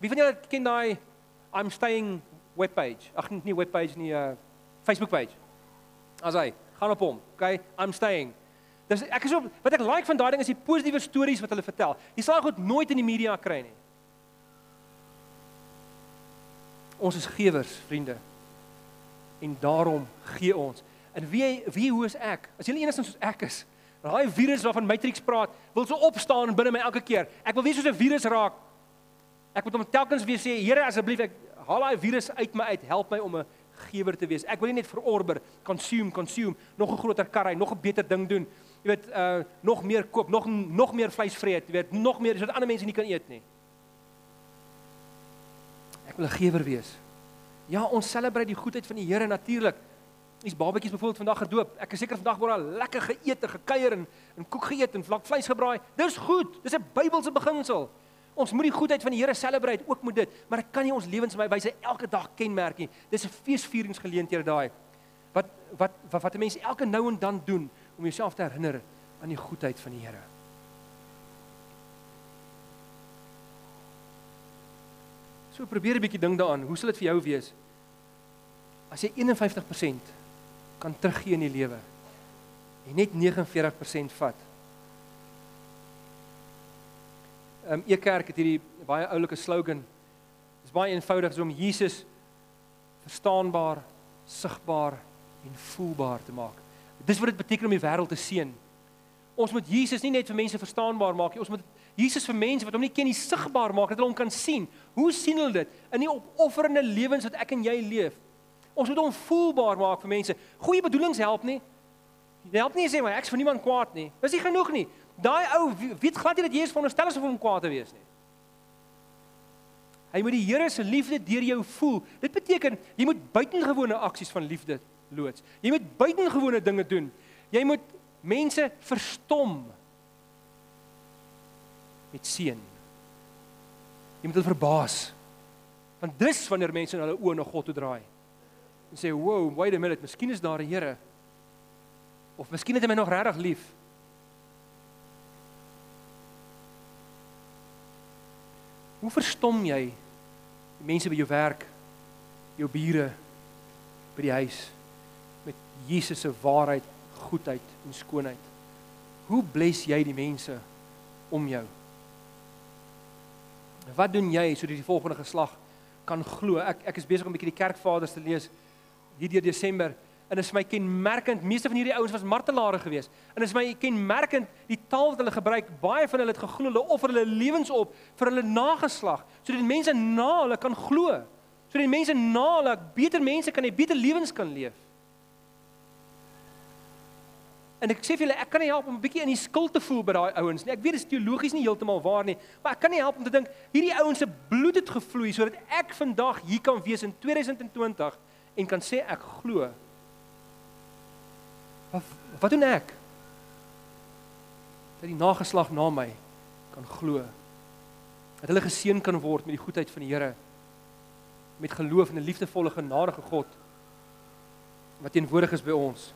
Wie van julle ken daai I'm staying webpage? Ag nie webpage nie, uh Facebook page. As hy gaan op hom, okay? I'm staying. Dis ek is op wat ek like van daai ding is die positiewe stories wat hulle vertel. Jy sal goed nooit in die media kry nie. Ons is gewers, vriende. En daarom gee ons. En wie wie hoe is ek? As jy enigstens soos ek is, daai virus waarvan Matrix praat, wil so opstaan binne my elke keer. Ek wil weer soos 'n virus raak. Ek moet hom telkens weer sê, Here asseblief, ek haal daai virus uit my uit. Help my om 'n gewer te wees. Ek wil nie net verorber, consume, consume, nog 'n groter kar ry, nog 'n beter ding doen jy weet uh nog meer koop, nog nog meer vleis vreet, jy weet, nog meer sodat ander mense nie kan eet nie. Ek wil 'n gewer wees. Ja, ons selebreit die goedheid van die Here natuurlik. Dis babetjies byvoorbeeld vandag gedoop. Ek is seker vandag word daar lekker geëet gekuier en en koek geëet en vlak vleis gebraai. Dis goed. Dis 'n Bybelse beginsel. Ons moet die goedheid van die Here selebreit, ook moet dit, maar ek kan nie ons lewenswyse elke dag kenmerk nie. Dis 'n feesvieringsgeleentheid daai. Wat wat wat wat mense elke nou en dan doen om jouself te herinner aan die goedheid van die Here. So probeer 'n bietjie ding daaraan. Hoe sal dit vir jou wees as jy 51% kan teruggee in die lewe en net 49% vat? Ehm um, Ekerk het hierdie baie oulike slogan. Dit is baie eenvoudig om Jesus verstaanbaar, sigbaar en voelbaar te maak. Dis wat dit beteken om die wêreld te seën. Ons moet Jesus nie net vir mense verstaanbaar maak nie, ons moet Jesus vir mense wat hom nie ken nie sigbaar maak dat hulle hom kan sien. Hoe sien hulle dit? In die opofferende lewens wat ek en jy leef. Ons moet hom voelbaar maak vir mense. Goeie bedoelings help nie. Dit help nie sê maar ek's vir niemand kwaad nie. Dis nie genoeg nie. Daai ou weet glad nie dat Jesus veronderstel is om hom kwaad te wees nie. Hy moet die Here se liefde deur jou voel. Dit beteken jy moet buitengewone aksies van liefde loods. Jy moet buitengewone dinge doen. Jy moet mense verstom met seën. Jy moet hulle verbaas. Want dis wanneer mense hulle oë na God toe draai. En sê, "Wow, wait a minute, miskien is daar 'n Here." Of miskien het hy my nog regtig lief. Hoe verstom jy die mense by jou werk, jou bure by die huis? Jesus se waarheid, goedheid en skoonheid. Hoe bless jy die mense om jou? Wat doen jy sodat die volgende geslag kan glo? Ek ek is besig om 'n bietjie die kerkvaders te lees hierdeur Desember en is my kenmerkend meeste van hierdie ouens was martelare geweest. En is my kenmerkend die taal wat hulle gebruik baie van hulle het geglo hulle offer hulle lewens op vir hulle nageslag sodat mense na hulle kan glo. Sodat mense na hulle beter mense kan hê beter lewens kan leef En ek sê vir julle, ek kan nie help om 'n bietjie in die skuld te voel by daai ouens nie. Ek weet dit is teologies nie heeltemal waar nie, maar ek kan nie help om te dink hierdie ouens se bloed het gevloei sodat ek vandag hier kan wees in 2020 en kan sê ek glo Wat wat doen ek? Dat die nageslag na my kan glo. Dat hulle geseën kan word met die goedheid van die Here. Met geloof in 'n liefdevolle genadige God wat teenwoordig is by ons.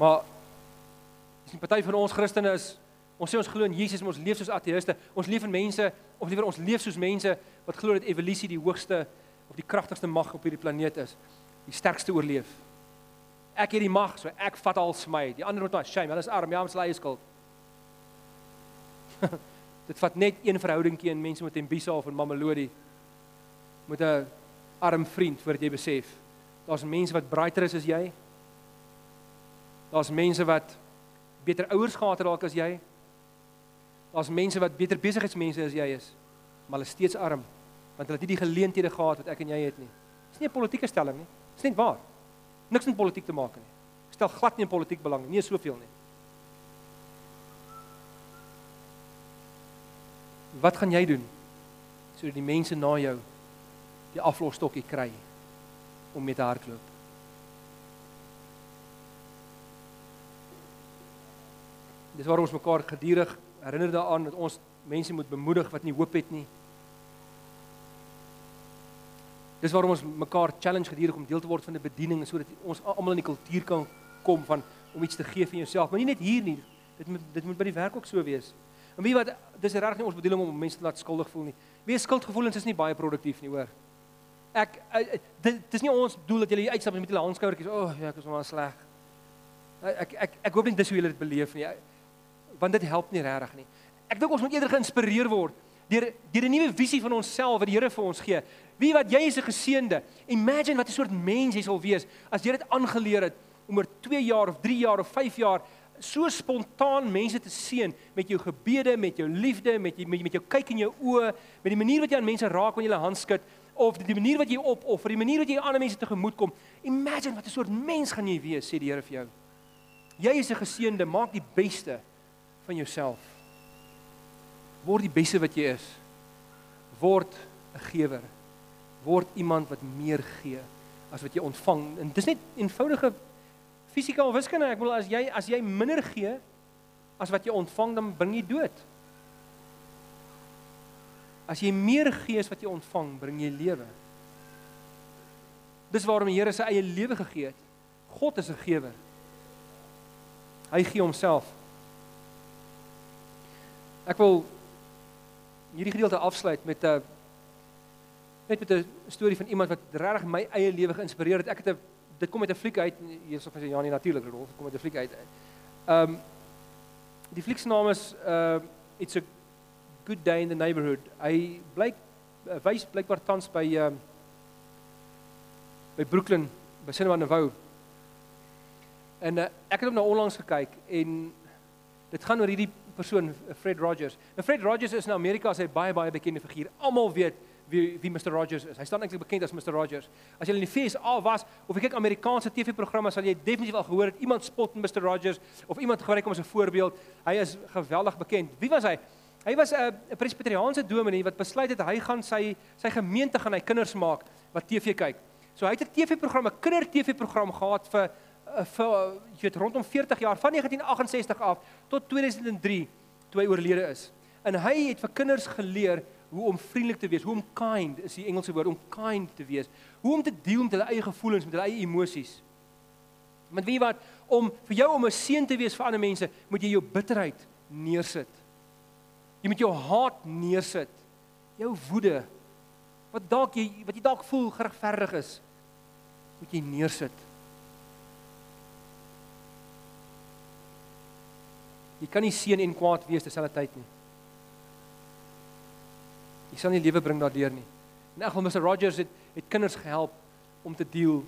Maar dis 'n party van ons Christene is ons sê ons glo in Jesus, maar ons leef soos ateëste. Ons leef in mense of liewer ons leef soos mense wat glo dat evolusie die hoogste of die kragtigste mag op hierdie planeet is. Die sterkste oorleef ek het die mag, so ek vat al smy. Die ander moet maar shame, hulle is arm, ja, ons lei skuld. Dit vat net een verhoudingkie in mense met Embisa of Mamelodi met 'n arm vriend voordat jy besef. Daar's mense wat brighter is as jy. Daar's mense wat beter ouers gehad het dalk as jy. Daar's mense wat beter besigheidsmense as jy is, maar hulle is steeds arm want hulle het nie die geleenthede gehad wat ek en jy het nie. Dis nie 'n politieke stelling nie. Dis net waar niks met politiek te maak nie. Ek stel glad nie in politiek belang nie, nie soveel nie. Wat gaan jy doen sodat die mense na jou die aflosstokkie kry om met haar hardloop? Dis waarom ons mekaar gedurig herinner daaraan dat ons mense moet bemoedig wat nie hoop het nie. Dis waarom ons mekaar challenge gedurig om deel te word van 'n bediening sodat ons almal in die kultuur kan kom van om iets te gee vir jouself, maar nie net hier nie. Dit moet dit moet by die werk ook so wees. En wie wat dis reg nie ons bedoeling om mense te laat skuldig voel nie. Wie skuldgevoelens is nie baie produktief nie, hoor. Ek eh, eh, dit dis nie ons doel dat jy uitstap met julle handskouertjies. O, oh, ja, ek is maar sleg. Ek ek ek hoop nie dis hoe julle dit beleef nie. Want dit help nie regtig nie. Ek dink ons moet eerder geïnspireer word deur deur 'n nuwe visie van onsself wat die Here vir ons gee. Wie wat jy is 'n geseënde. Imagine wat 'n soort mens jy sal wees as jy dit aangeleer het om oor 2 jaar of 3 jaar of 5 jaar so spontaan mense te seën met jou gebede, met jou liefde, met jy, met, met jou kyk in jou oë, met die manier wat jy aan mense raak wanneer jy hulle hand skud of die manier wat jy opoffer, die manier wat jy ander mense tegemoet kom. Imagine wat 'n soort mens gaan jy wees, sê die Here vir jou. Jy is 'n geseënde, maak die beste van jouself. Word die beste wat jy is. Word 'n gewer word iemand wat meer gee as wat jy ontvang. En dis net eenvoudige fisika of wiskunde. Ek bedoel as jy as jy minder gee as wat jy ontvang, dan bring jy dood. As jy meer gee as wat jy ontvang, bring jy lewe. Dis waarom die Here sy eie lewe gegee het. God is 'n gewer. Hy gee homself. Ek wil hierdie gedeelte afsluit met 'n uh, net met van iemand wat regtig my eie lewe geïnspireer het. Ek het 'n dit kom uit 'n fliek uit hier so van Janie natuurlik rol, kom uit 'n fliek uit. Ehm die fliek se naam is uh it's a good day in the neighborhood. Hy blyk uh, wys blykbaar tans by ehm by Brooklyn by Cinema Nouveau. En uh, ek het nou onlangs gekyk en dit gaan oor hierdie persoon Fred Rogers. Nou Fred Rogers is in Amerika sy baie baie bekende figuur. Almal weet wie wie Mr Rogers is. Hy staan eintlik bekend as Mr Rogers. As jy in die FSA was of jy kyk Amerikaanse TV-programme sal jy definitief al gehoor het iemand spot Mr Rogers of iemand gebruik hom as 'n voorbeeld. Hy is geweldig bekend. Wie was hy? Hy was 'n uh, presbyteriaanse dominee wat besluit het hy gaan sy sy gemeente gaan hy kinders maak wat TV kyk. So hy het 'n TV-program, 'n kinder-TV-program gehad vir uh, vir jy weet rondom 40 jaar van 1968 af tot 2003 toe hy oorlede is. En hy het vir kinders geleer hoe om vriendelik te wees, hoe om kind is die Engelse woord om kind te wees. Hoe om te deel met hulle eie gevoelens, met hulle eie emosies. Want wie wat om vir jou om 'n seën te wees vir ander mense, moet jy jou bitterheid neersit. Jy moet jou haat neersit. Jou woede wat dalk jy wat jy dalk voel geregverdig is, moet jy neersit. Jy kan nie seën en kwaad wees terselfdertyd nie. Jy sal nie lewe bring daardeur nie. In elk geval Mr Rogers het het kinders gehelp om te deel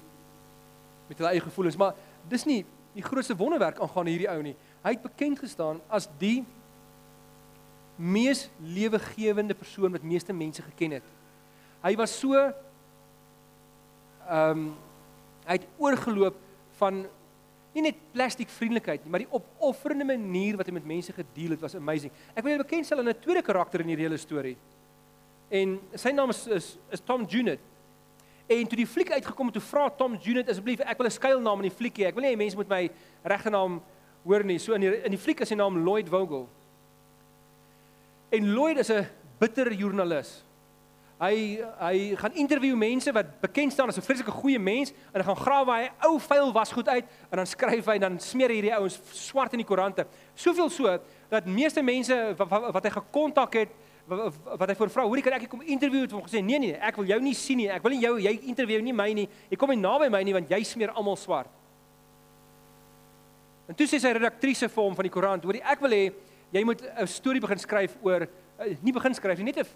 met hulle eie gevoelens, maar dis nie die grootste wonderwerk aangaan hierdie ou nie. Hy het bekend gestaan as die mees lewegewende persoon wat meeste mense geken het. Hy was so ehm um, hy het oorgeloop van nie net plastiek vriendelikheid nie, maar die opofferende manier wat hy met mense gedeel het was amazing. Ek wil julle bekend stel 'n tweede karakter in hierdie hele storie. En sy naam is is, is Tom Junit. En toe die fliek uitgekom het, toe vra Tom Junit asseblief, ek wil 'n skuilnaam in die fliek hê. Ek wil nie hê mense moet my regte naam hoor nie. So in die in die fliek is sy naam Lloyd Vogel. En Lloyd is 'n bitter joernalis. Hy hy gaan interview mense wat bekend staan as 'n vreeslike goeie mens en hy gaan grawe hy ou vuil wasgoed uit en dan skryf hy dan smeer hierdie ouens swart in die koerante. Soveel so dat meeste mense wat, wat hy gekontak het wat, wat hy vir vra, hoorie kan ek kom interview het hom gesê nee nee, ek wil jou nie sien nie. Ek wil nie jou jy interview nie my nie. Jy kom nie naby my nie want jy smeer almal swart. En toe sê sy redaktrise vir hom van die koerant, hoorie ek wil hê jy moet 'n storie begin skryf oor uh, nie begin skryf nie, net 'n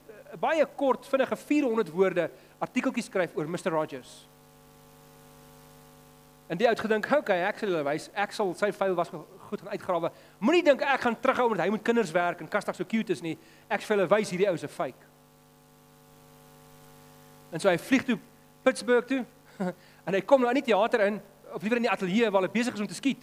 baie kort, vinnige 400 woorde artikeltjie skryf oor Mr Rogers. En die ou het gedink, "Oké, okay, ek sal hulle wys. Ek sal sy vuil was goed gaan uitgrawe. Moenie dink ek gaan terughou omdat hy moet kinders werk en kastig so cute is nie. Ek sal hulle wys hierdie ou se fake." En so hy vlieg toe Pittsburgh toe en hy kom nou in die teater in of liewer in die ateljee waar hulle besig is om te skiet.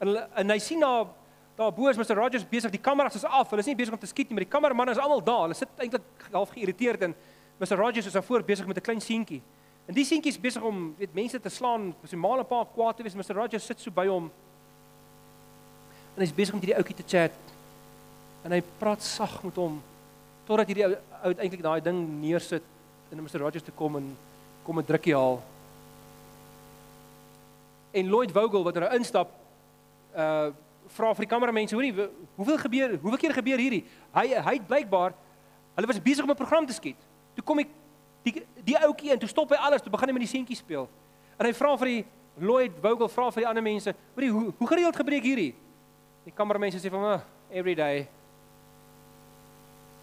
En hulle en hy sien daar daar bo is Mr Rogers besig, die kameras is af. Hulle is nie besig om te skiet nie, maar die kameramanne is almal daar. Hulle sit eintlik half geïrriteerd en Mr Rogers is daarvoor besig met 'n klein seentjie. En die seentjie is besig om weet mense te slaan, sy ma en pa kwaad te wees. Mr Rogers sit so by hom. En hy's besig om hierdie ouetjie te chat. En hy praat sag met hom totdat hierdie ou uiteindelik daai ding neersit en Mr Rogers te kom en kom 'n drukkie haal. En Lloyd Vogel wat er nou instap uh vra vir die kameramense, hoorie, hoeveel gebeur, hoeveel keer gebeur hierdie? Hy hy het blykbaar hulle was besig om 'n program te skiet. Toe kom ek die die ouetjie in, toe stop hy alles, toe begin hy met die seentjie speel. En hy vra vir die Lloyd Vogel vra vir die ander mense, hoorie, hoe hoe gereeld gebreek hierdie? Die kameramense sê van, oh, "Every day."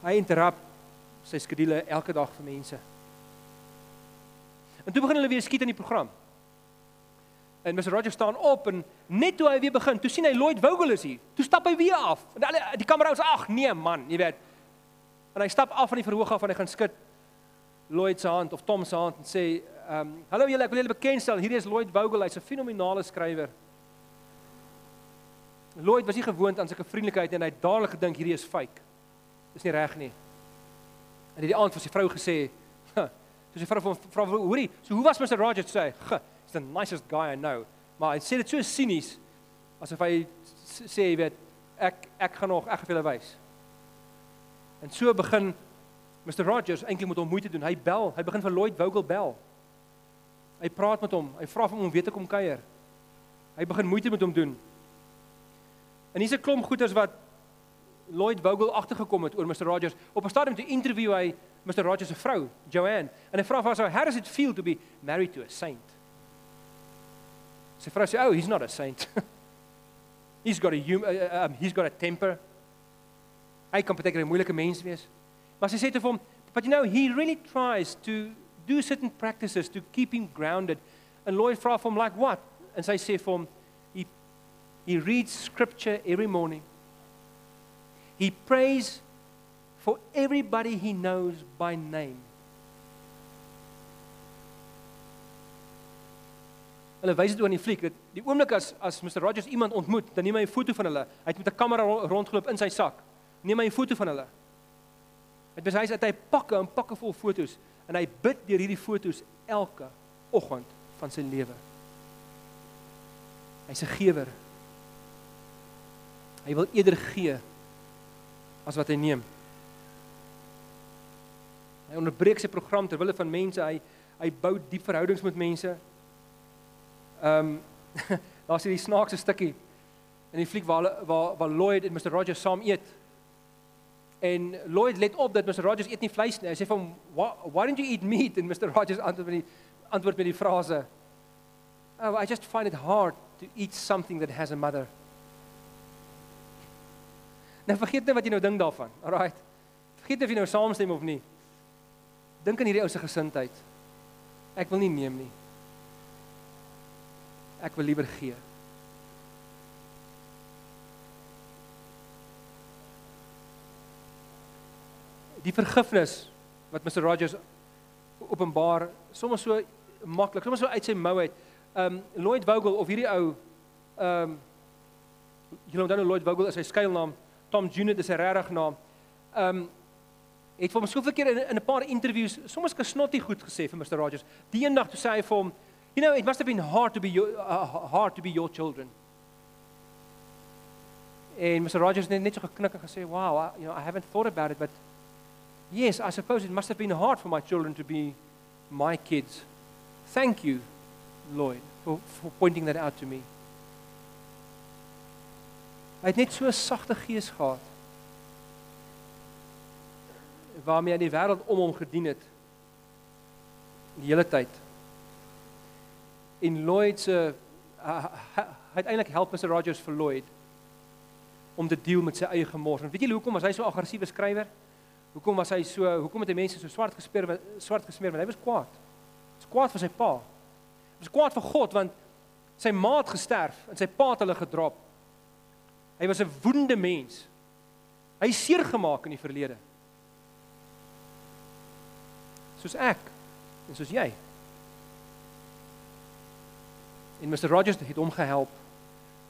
Hy interrup sy skedule elke dag vir mense. En toe begin hulle weer skiet in die program. En Mr Rogers staan op en net toe hy weer begin, toe sien hy Lloyd Vogel is hier. Toe stap hy weer af. En alle die kamera is ag nee man, jy weet. En hy stap af van die verhoog af en hy gaan skud Lloyd se hand of Tom se hand en sê, ehm, um, "Hallo julle, ek wil julle bekendstel. Hierdie is Lloyd Vogel. Hy's 'n fenominale skrywer." Lloyd was nie gewoond aan sulke vriendelikheid en hy het dadelik gedink hierdie is fake. Dis nie reg nie. En die aand vir sy vrou gesê, "Toe sy vrou van vra hoorie, so hoe was Mr Rogers sê?" He's the nicest guy I know. Maar hy sê dit so sinies asof hy sê jy weet ek ek gaan nog ek gaan vir julle wys. En so begin Mr Rogers eintlik met hom moeite doen. Hy bel, hy begin vir Lloyd Vogel bel. Hy praat met hom. Hy vra hom om weer te kom kuier. Hy begin moeite met hom doen. En hier's 'n klomp goeters wat Lloyd Vogel agtergekom het oor Mr Rogers. Op 'n stadium toe interview hy Mr Rogers se vrou, Joanne, en hy vra vir haar, "How does it feel to be married to a saint?" Sy vrou sê, "Oh, he's not a saint. he's got a hum, uh, um, he's got a temper. Hy kan baie keer 'n moeilike mens wees." Maar sy sê te hom, "But you know, he really tries to do certain practices to keep him grounded." And Lloyd vra hom like what? En sy sê vir hom, "He he reads scripture every morning. He prays for everybody he knows by name." Hulle wys dit oor in die fliek dat die oomblik as as Mr Rogers iemand ontmoet, dan neem hy 'n foto van hulle. Hy het met 'n kamera rondgeloop in sy sak. Neem hy 'n foto van hulle. Dit besys dat hy pakke en pakke vol fotos en hy bid deur hierdie fotos elke oggend van sy lewe. Hy's 'n gewer. Hy wil eerder gee as wat hy neem. Hy onderbreek sy program terwyl hy van mense hy hy bou diep verhoudings met mense. Ehm um, daar's hierdie snaakse stukkie in die fliek waar waar waar Lloyd en Mr Rogers saam eet. En Lloyd let op dat Mr Rogers eet nie vleis nie. Hy sê vir hom, "Why, don't you eat meat?" En Mr Rogers antwoord met die antwoord met die frase, "Oh, I just find it hard to eat something that has a mother." Nou vergeet net wat jy nou dink daarvan. Alraai. Vergeet of jy nou saamstem of nie. Dink aan hierdie ou se gesindheid. Ek wil nie neem nie. Ek wil liewer gee. Die vergifnis wat Mr Rogers openbaar, sommer so maklik, sommer so uit sy mou uit. Um Lloyd Vogel of hierdie ou um jy onthou nou Lloyd Vogel is sy skuilnaam, Tom Junior is sy regte naam. Um het vir hom soveel keer in, in 'n paar interviews soms gesnotty goed gesê vir Mr Rogers. Die eendag toe sê hy vir hom, "You know, it must have been hard to be your, uh, hard to be your children." En Mr Rogers net so geknik en gesê, "Wow, I, you know, I haven't thought about it, but yes, I suppose it must have been hard for my children to be my kids. Thank you, Lloyd, for for pointing that out to me." Hy het net so 'n sagte gees gehad waarmee hy die wêreld om hom gedien het die hele tyd. In Lloyd se uh, uiteindelik help Mr Rogers vir Lloyd om te deel met sy eie gemors. En weet jy hoekom was hy so aggressiewe skrywer? Hoekom was hy so hoekom het hy mense so swart gespeer swart gesmeer want hy was kwaad. Hy was kwaad vir sy pa. Hy was kwaad vir God want sy ma het gesterf en sy pa het hulle gedrop. Hy was 'n woedende mens. Hy seer gemaak in die verlede soos ek en soos jy. En Mr Rogers het hom gehelp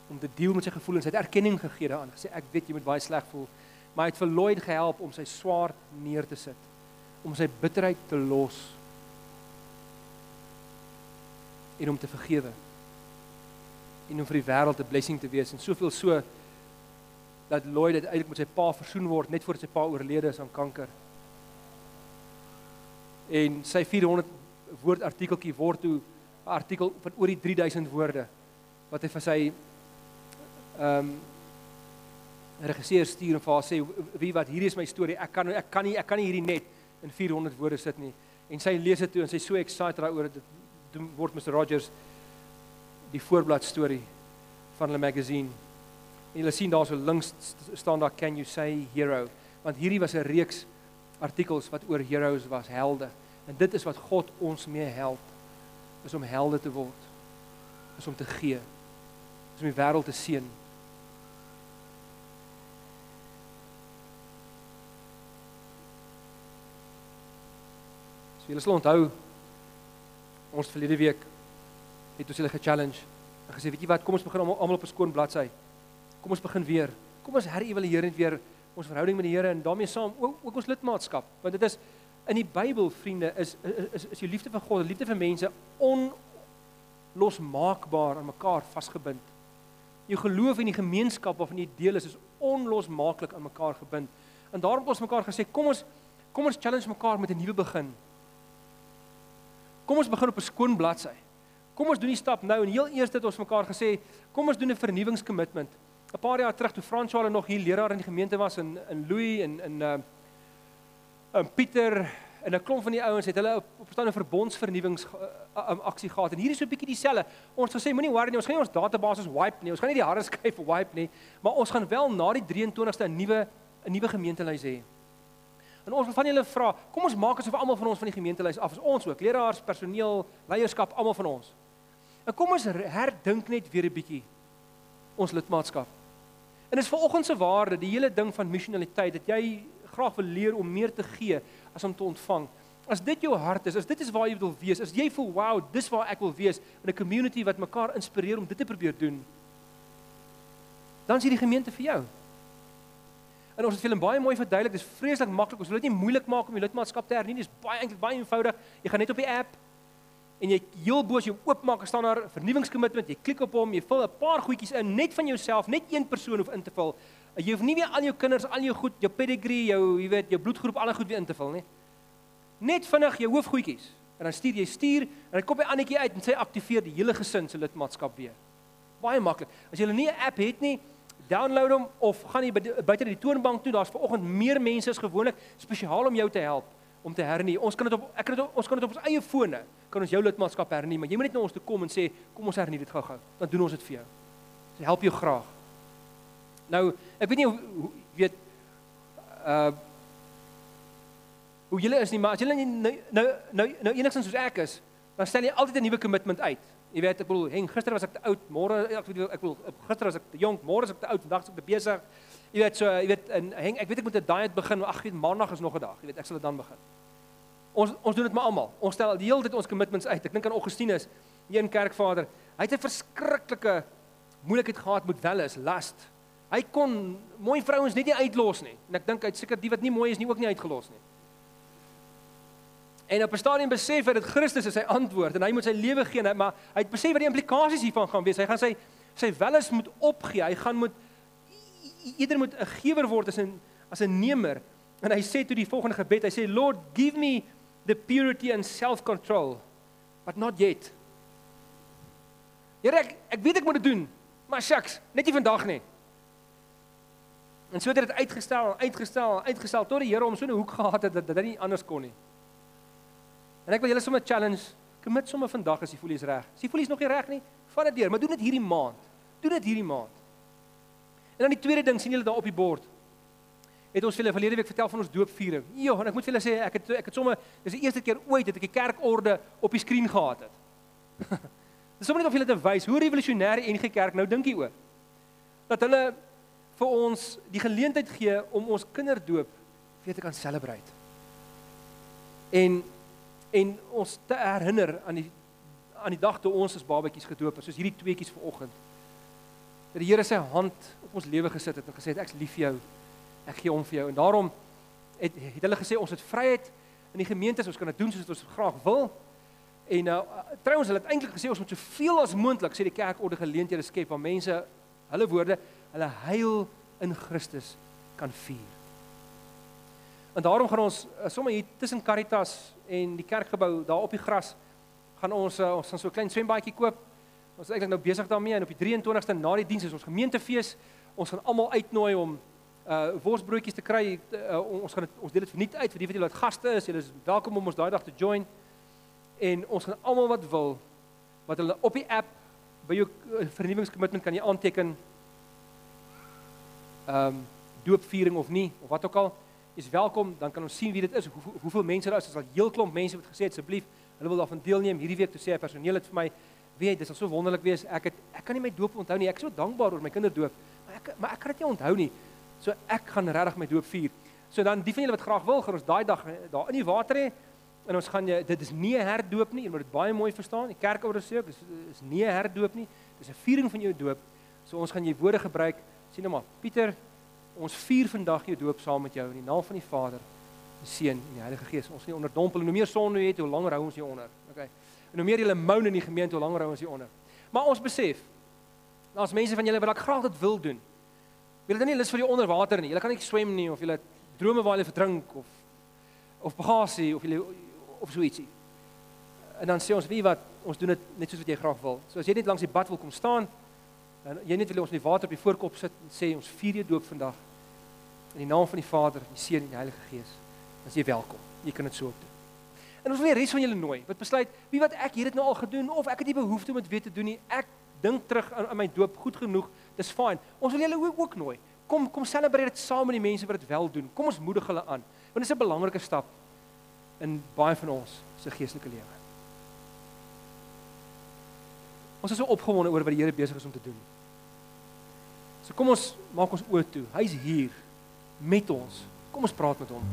om te deel met sy gevoelens. Hy het erkenning gegee daaraan, gesê ek weet jy moet baie sleg voel, maar hy het vir Lloyd gehelp om sy swaard neer te sit, om sy bitterheid te los en om te vergewe. En om vir die wêreld 'n blessing te wees en soveel so dat Lloyd uiteindelik met sy pa versoen word net voor sy pa oorlede is aan kanker en sy 400 woord artikeltjie word toe artikel van oor die 3000 woorde wat hy vir sy ehm um, regisseur stuur en vir haar sê wie wat hierdie is my storie. Ek kan ek kan nie ek kan nie hierdie net in 400 woorde sit nie. En sy lees dit toe en sy so excited daaroor dit doen word Mr Rogers die voorblad storie van hulle magazine. En hulle sien daar so links staan daar can you say hero? Want hierdie was 'n reeks artikels wat oor heroes was, helde. En dit is wat God ons mee help is om helde te word. Is om te gee. Is om die wêreld te seën. So julle sal onthou ons verlede week het ons hulle ge-challenge en gesê weet jy wat kom ons begin almal op 'n skoon bladsy. Kom ons begin weer. Kom ons herëvalueer net weer ons verhouding met die Here en daarmee saam ook, ook ons lidmaatskap want dit is in die Bybel vriende is is is jou liefde vir God, liefde vir mense onlosmaakbaar aan mekaar vasgebind. Jou geloof in die gemeenskap waarvan jy deel is is onlosmaaklik aan mekaar gebind. En daarom het ons mekaar gesê kom ons kom ons challenge mekaar met 'n nuwe begin. Kom ons begin op 'n skoon bladsy. Kom ons doen die stap nou en heel eers het ons mekaar gesê kom ons doen 'n vernuwingskommitment. 'n paar jaar terug toe Franswaal nog hier leraar in die gemeente was in in Louis en in uh in Pieter en 'n klomp van die ouens het hulle op, staan 'n verbondsvernuwings uh, um, aksie gehad en hier is so 'n bietjie dieselfde. Ons gesê moenie worry nie, ons gaan nie ons databases wipe nie. Ons gaan nie die harde skyf wipe nie, maar ons gaan wel na die 23ste 'n nuwe 'n nuwe gemeentelys hê. En ons wil van julle vra, kom ons maak asof almal van ons van die gemeentelys af is. Ons ook, leraars, personeel, leierskap, almal van ons. En kom ons herdink net weer 'n bietjie ons lidmaatskap. En dis vanoggend se waarde, die hele ding van missionaliteit dat jy graag wil leer om meer te gee as om te ontvang. As dit jou hart is, as dit is waar jy wil wees, as jy voel wow, dis waar ek wil wees in 'n community wat mekaar inspireer om dit te probeer doen. Dan is hierdie gemeente vir jou. En ons het veel en baie mooi verduidelik, dis vreeslik maklik. Ons wil dit nie moeilik maak om die lidmaatskap te hernie nie. Dis baie eintlik baie eenvoudig. Jy gaan net op die app en jy heel bo as jy oopmaak staan daar vernuwingskommitment, jy klik op hom, jy vul 'n paar goedjies in net van jouself, net een persoon hoef in te vul. Jy hoef nie weer al jou kinders, al jou goed, jou pedigree, jou, jy weet, jou bloedgroep, al die goed weer in te vul nie. Net vinnig jou hoofgoedjies en dan stuur jy stuur en dan kom hy annetjie uit en sê aktiveer die hele gesin se lidmaatskap weer. Baie maklik. As jy nie 'n app het nie, download hom of gaan jy buite die toonbank toe, daar's vanoggend meer mense as gewoonlik spesiaal om jou te help om te hernie. Ons kan dit op ek kan dit ons kan dit op ons eie fone kan ons jou lidmaatskap hernie, maar jy moet net na ons toe kom en sê kom ons hernie dit gou-gou. Dan doen ons dit vir jou. Dit help jou graag. Nou, ek weet nie hoe, hoe weet uh hoe julle is nie, maar as julle nou nou nou, nou enigstens soos ek is, dan stel jy altyd 'n nuwe kommitment uit. Jy weet, ek bedoel, heng, gister was ek te oud, môre ek bedoel, ek bedoel, gister was ek te jonk, môre is ek te oud, vandag is ek te besig. Jy weet, so jy weet, en heng, ek weet ek moet 'n diet begin, ag, weet maandag is nog 'n dag. Jy weet, ek sal dit dan begin. Ons ons doen dit maar almal. Ons stel die hele tyd ons commitments uit. Ek dink aan Augustinus, een kerkvader. Hy het 'n verskriklike moeilikheid gehad met welle is last. Hy kon mooi vrouens net nie uitlos nie. En ek dink hy het seker die wat nie mooi is nie ook nie uitgelos nie. En op 'n stadium besef hy dat Christus is sy antwoord en hy moet sy lewe gee, maar hy het besef wat die implikasies hiervan gaan wees. Hy gaan sy sy welles moet opgee. Hy gaan moet eerder moet 'n gewer word as 'n as 'n nemer. En hy sê toe die volgende gebed, hy sê Lord, give me the purity and self-control, but not yet. Here ek ek weet ek moet dit doen, maar shucks, net nie vandag nie. En so het dit uitgestel, uitgestel, uitgestel tot die Here hom so 'n hoek gehad het dat dit nie anders kon nie. En ek wil julle sommer challenge, commit sommer vandag as jy voel jy's reg. As jy voel jy's nog nie reg nie, vat dit deur, maar doen dit hierdie maand. Doen dit hierdie maand. En dan die tweede ding, sien julle daar op die bord. Het ons julle verlede week vertel van ons doopviering. Ja, en ek moet vir julle sê ek het ek het sommer dis die eerste keer ooit dat ek die kerkorde op die skerm gehad het. dis sommer net of julle te wys hoe revolusionêr en NG Kerk nou dink jy oor. Dat hulle vir ons die geleentheid gee om ons kinderdoop weer te kan celebrate. En en ons te herinner aan die aan die dag toe ons as babatjies gedoop is, soos hierdie tweeetjies vanoggend. Dat die Here sy hand op ons lewe gesit het en gesê het ek's lief vir jou. Ek gee hom vir jou. En daarom het het hulle gesê ons het vryheid in die gemeente, ons kan dit doen soos ons graag wil. En nou uh, trouens hulle het eintlik gesê ons moet soveel as moontlik sê die kerk orde geleenthede skep waar mense hulle woorde, hulle heil in Christus kan vier. En daarom gaan ons uh, sommer hier tussen Caritas en die kerkgebou daar op die gras gaan ons uh, ons gaan so 'n klein swembaadjie koop. Ons is eintlik nou besig daarmee en op die 23ste na die diens is ons gemeentefees. Ons gaan almal uitnooi om uh worsbroodjies te kry. Uh, ons gaan dit ons deel dit verniet uit vir die wat julle wat gaste is. Julle is welkom om ons daai dag te join. En ons gaan almal wat wil wat hulle op die app by jou vernuwingskommitment kan jy aanteken. Ehm um, doopviering of nie of wat ook al is welkom, dan kan ons sien wie dit is, hoe, hoeveel mense daar is. Ons het al heel klomp mense wat gesê het asseblief, hulle wil daarvan deelneem. Hierdie week toe sê hy personeel het vir my, weet, dit sal so wonderlik wees. Ek het ek kan nie my doop onthou nie. Ek is so dankbaar oor my kinderdoop, maar ek maar ek kan dit nie onthou nie. So ek gaan regtig my doop vier. So dan die van julle wat graag wil, gaan ons daai dag eh, daar in die water hê en ons gaan jy dit is nie 'n herdoop nie, jy moet dit baie mooi verstaan. Die kerkouers sê ook dis is nie 'n herdoop nie. Dis 'n viering van jou doop. So ons gaan jy woorde gebruik. Sien nou maar, Pieter ons vier vandag jou doop saam met jou in die naam van die Vader, die Seun en die Heilige Gees. Ons nie onderdompel en hoe meer sonde jy het, hoe langer hou ons jou onder. En hoe meer jy moan in die gemeente, hoe langer hou ons jou onder. Maar ons besef daar's mense van julle wat dalk graag dit wil doen. Julle het nie lus vir die onderwater nie. Julle kan nie swem nie of julle drome waar jy verdrink of of bagasie of julle of so ietsie. En dan sê ons wie wat ons doen dit net soos wat jy graag wil. So as jy net langs die bad wil kom staan, dan jy net wil ons in die water op die voorkop sit en sê ons vier jou doop vandag. In die naam van die Vader, die Seun en die Heilige Gees. Is jy welkom. Jy kan dit so ook doen. En ons wil die res van julle nooi. Wat besluit, wie wat ek hier het nou al gedoen of ek het nie behoefte om dit weer te doen nie. Ek dink terug aan, aan my doop goed genoeg. Dis fyn. Ons wil julle ook, ook nooi. Kom kom selebreer dit saam met die mense wat dit wel doen. Kom ons moedig hulle aan. Want dit is 'n belangrike stap in baie van ons se geestelike lewe. Ons is so opgewonde oor wat die Here besig is om te doen. So kom ons maak ons oë toe. Hy's hier met ons. Kom ons praat met hom.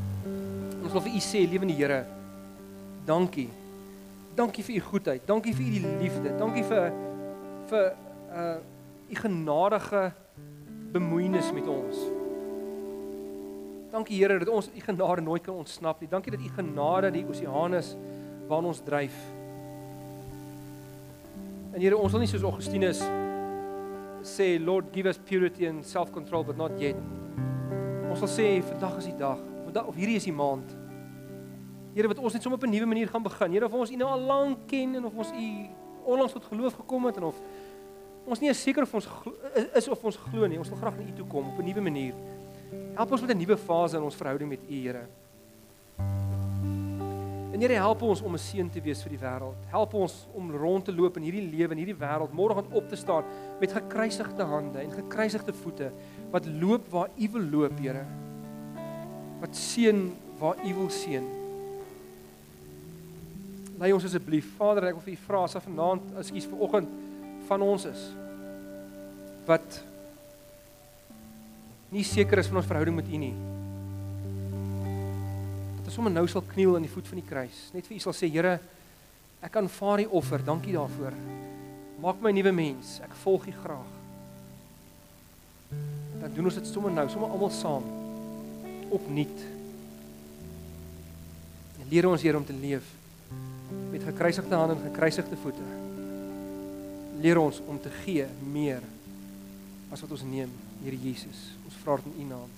Ons wil vir u sê, lewende Here, dankie. Dankie vir u goedheid. Dankie vir u liefde. Dankie vir vir uh u genadige bemoeienis met ons. Dankie Here dat ons u genade nooit kan ontsnap nie. Dankie dat u genade die oseaan is waarin ons dryf. En Here, ons wil nie soos Augustinus sê Lord give us purity and self-control but not yet. Ons sal sê vandag is die dag. Vandag of hierdie is die maand. Here wat ons net sommer op 'n nuwe manier gaan begin. Here of ons U nou al lank ken en of ons U onlangs tot geloof gekom het en of ons nie seker of ons is of ons glo nie. Ons wil graag na U toe kom op 'n nuwe manier. Help ons met 'n nuwe fase in ons verhouding met U, Here. En Here help ons om 'n seën te wees vir die wêreld. Help ons om rond te loop in hierdie lewe en hierdie wêreld môre gaan op te staan met gekruisigde hande en gekruisigde voete wat loop waar U wil loop, Here. Wat seën waar U wil seën. Lei ons asseblief, Vader, ek wil vir U vra as vanaand, ekskuus vir oggend van ons is wat nie seker is van ons verhouding met U nie. Dat ons sommer nou sal kniel aan die voet van die kruis, net vir U sal sê, Here, ek aanvaar die offer. Dankie daarvoor. Maak my 'n nuwe mens. Ek volg U graag. Dan doen ons dit sommer nou, sommer almal saam. Opnuut. Leer ons Here om te leef met gekruisigde hande en gekruisigde voete. Leer ons om te gee meer as wat ons neem, Here Jesus. Ons vra dit in U naam.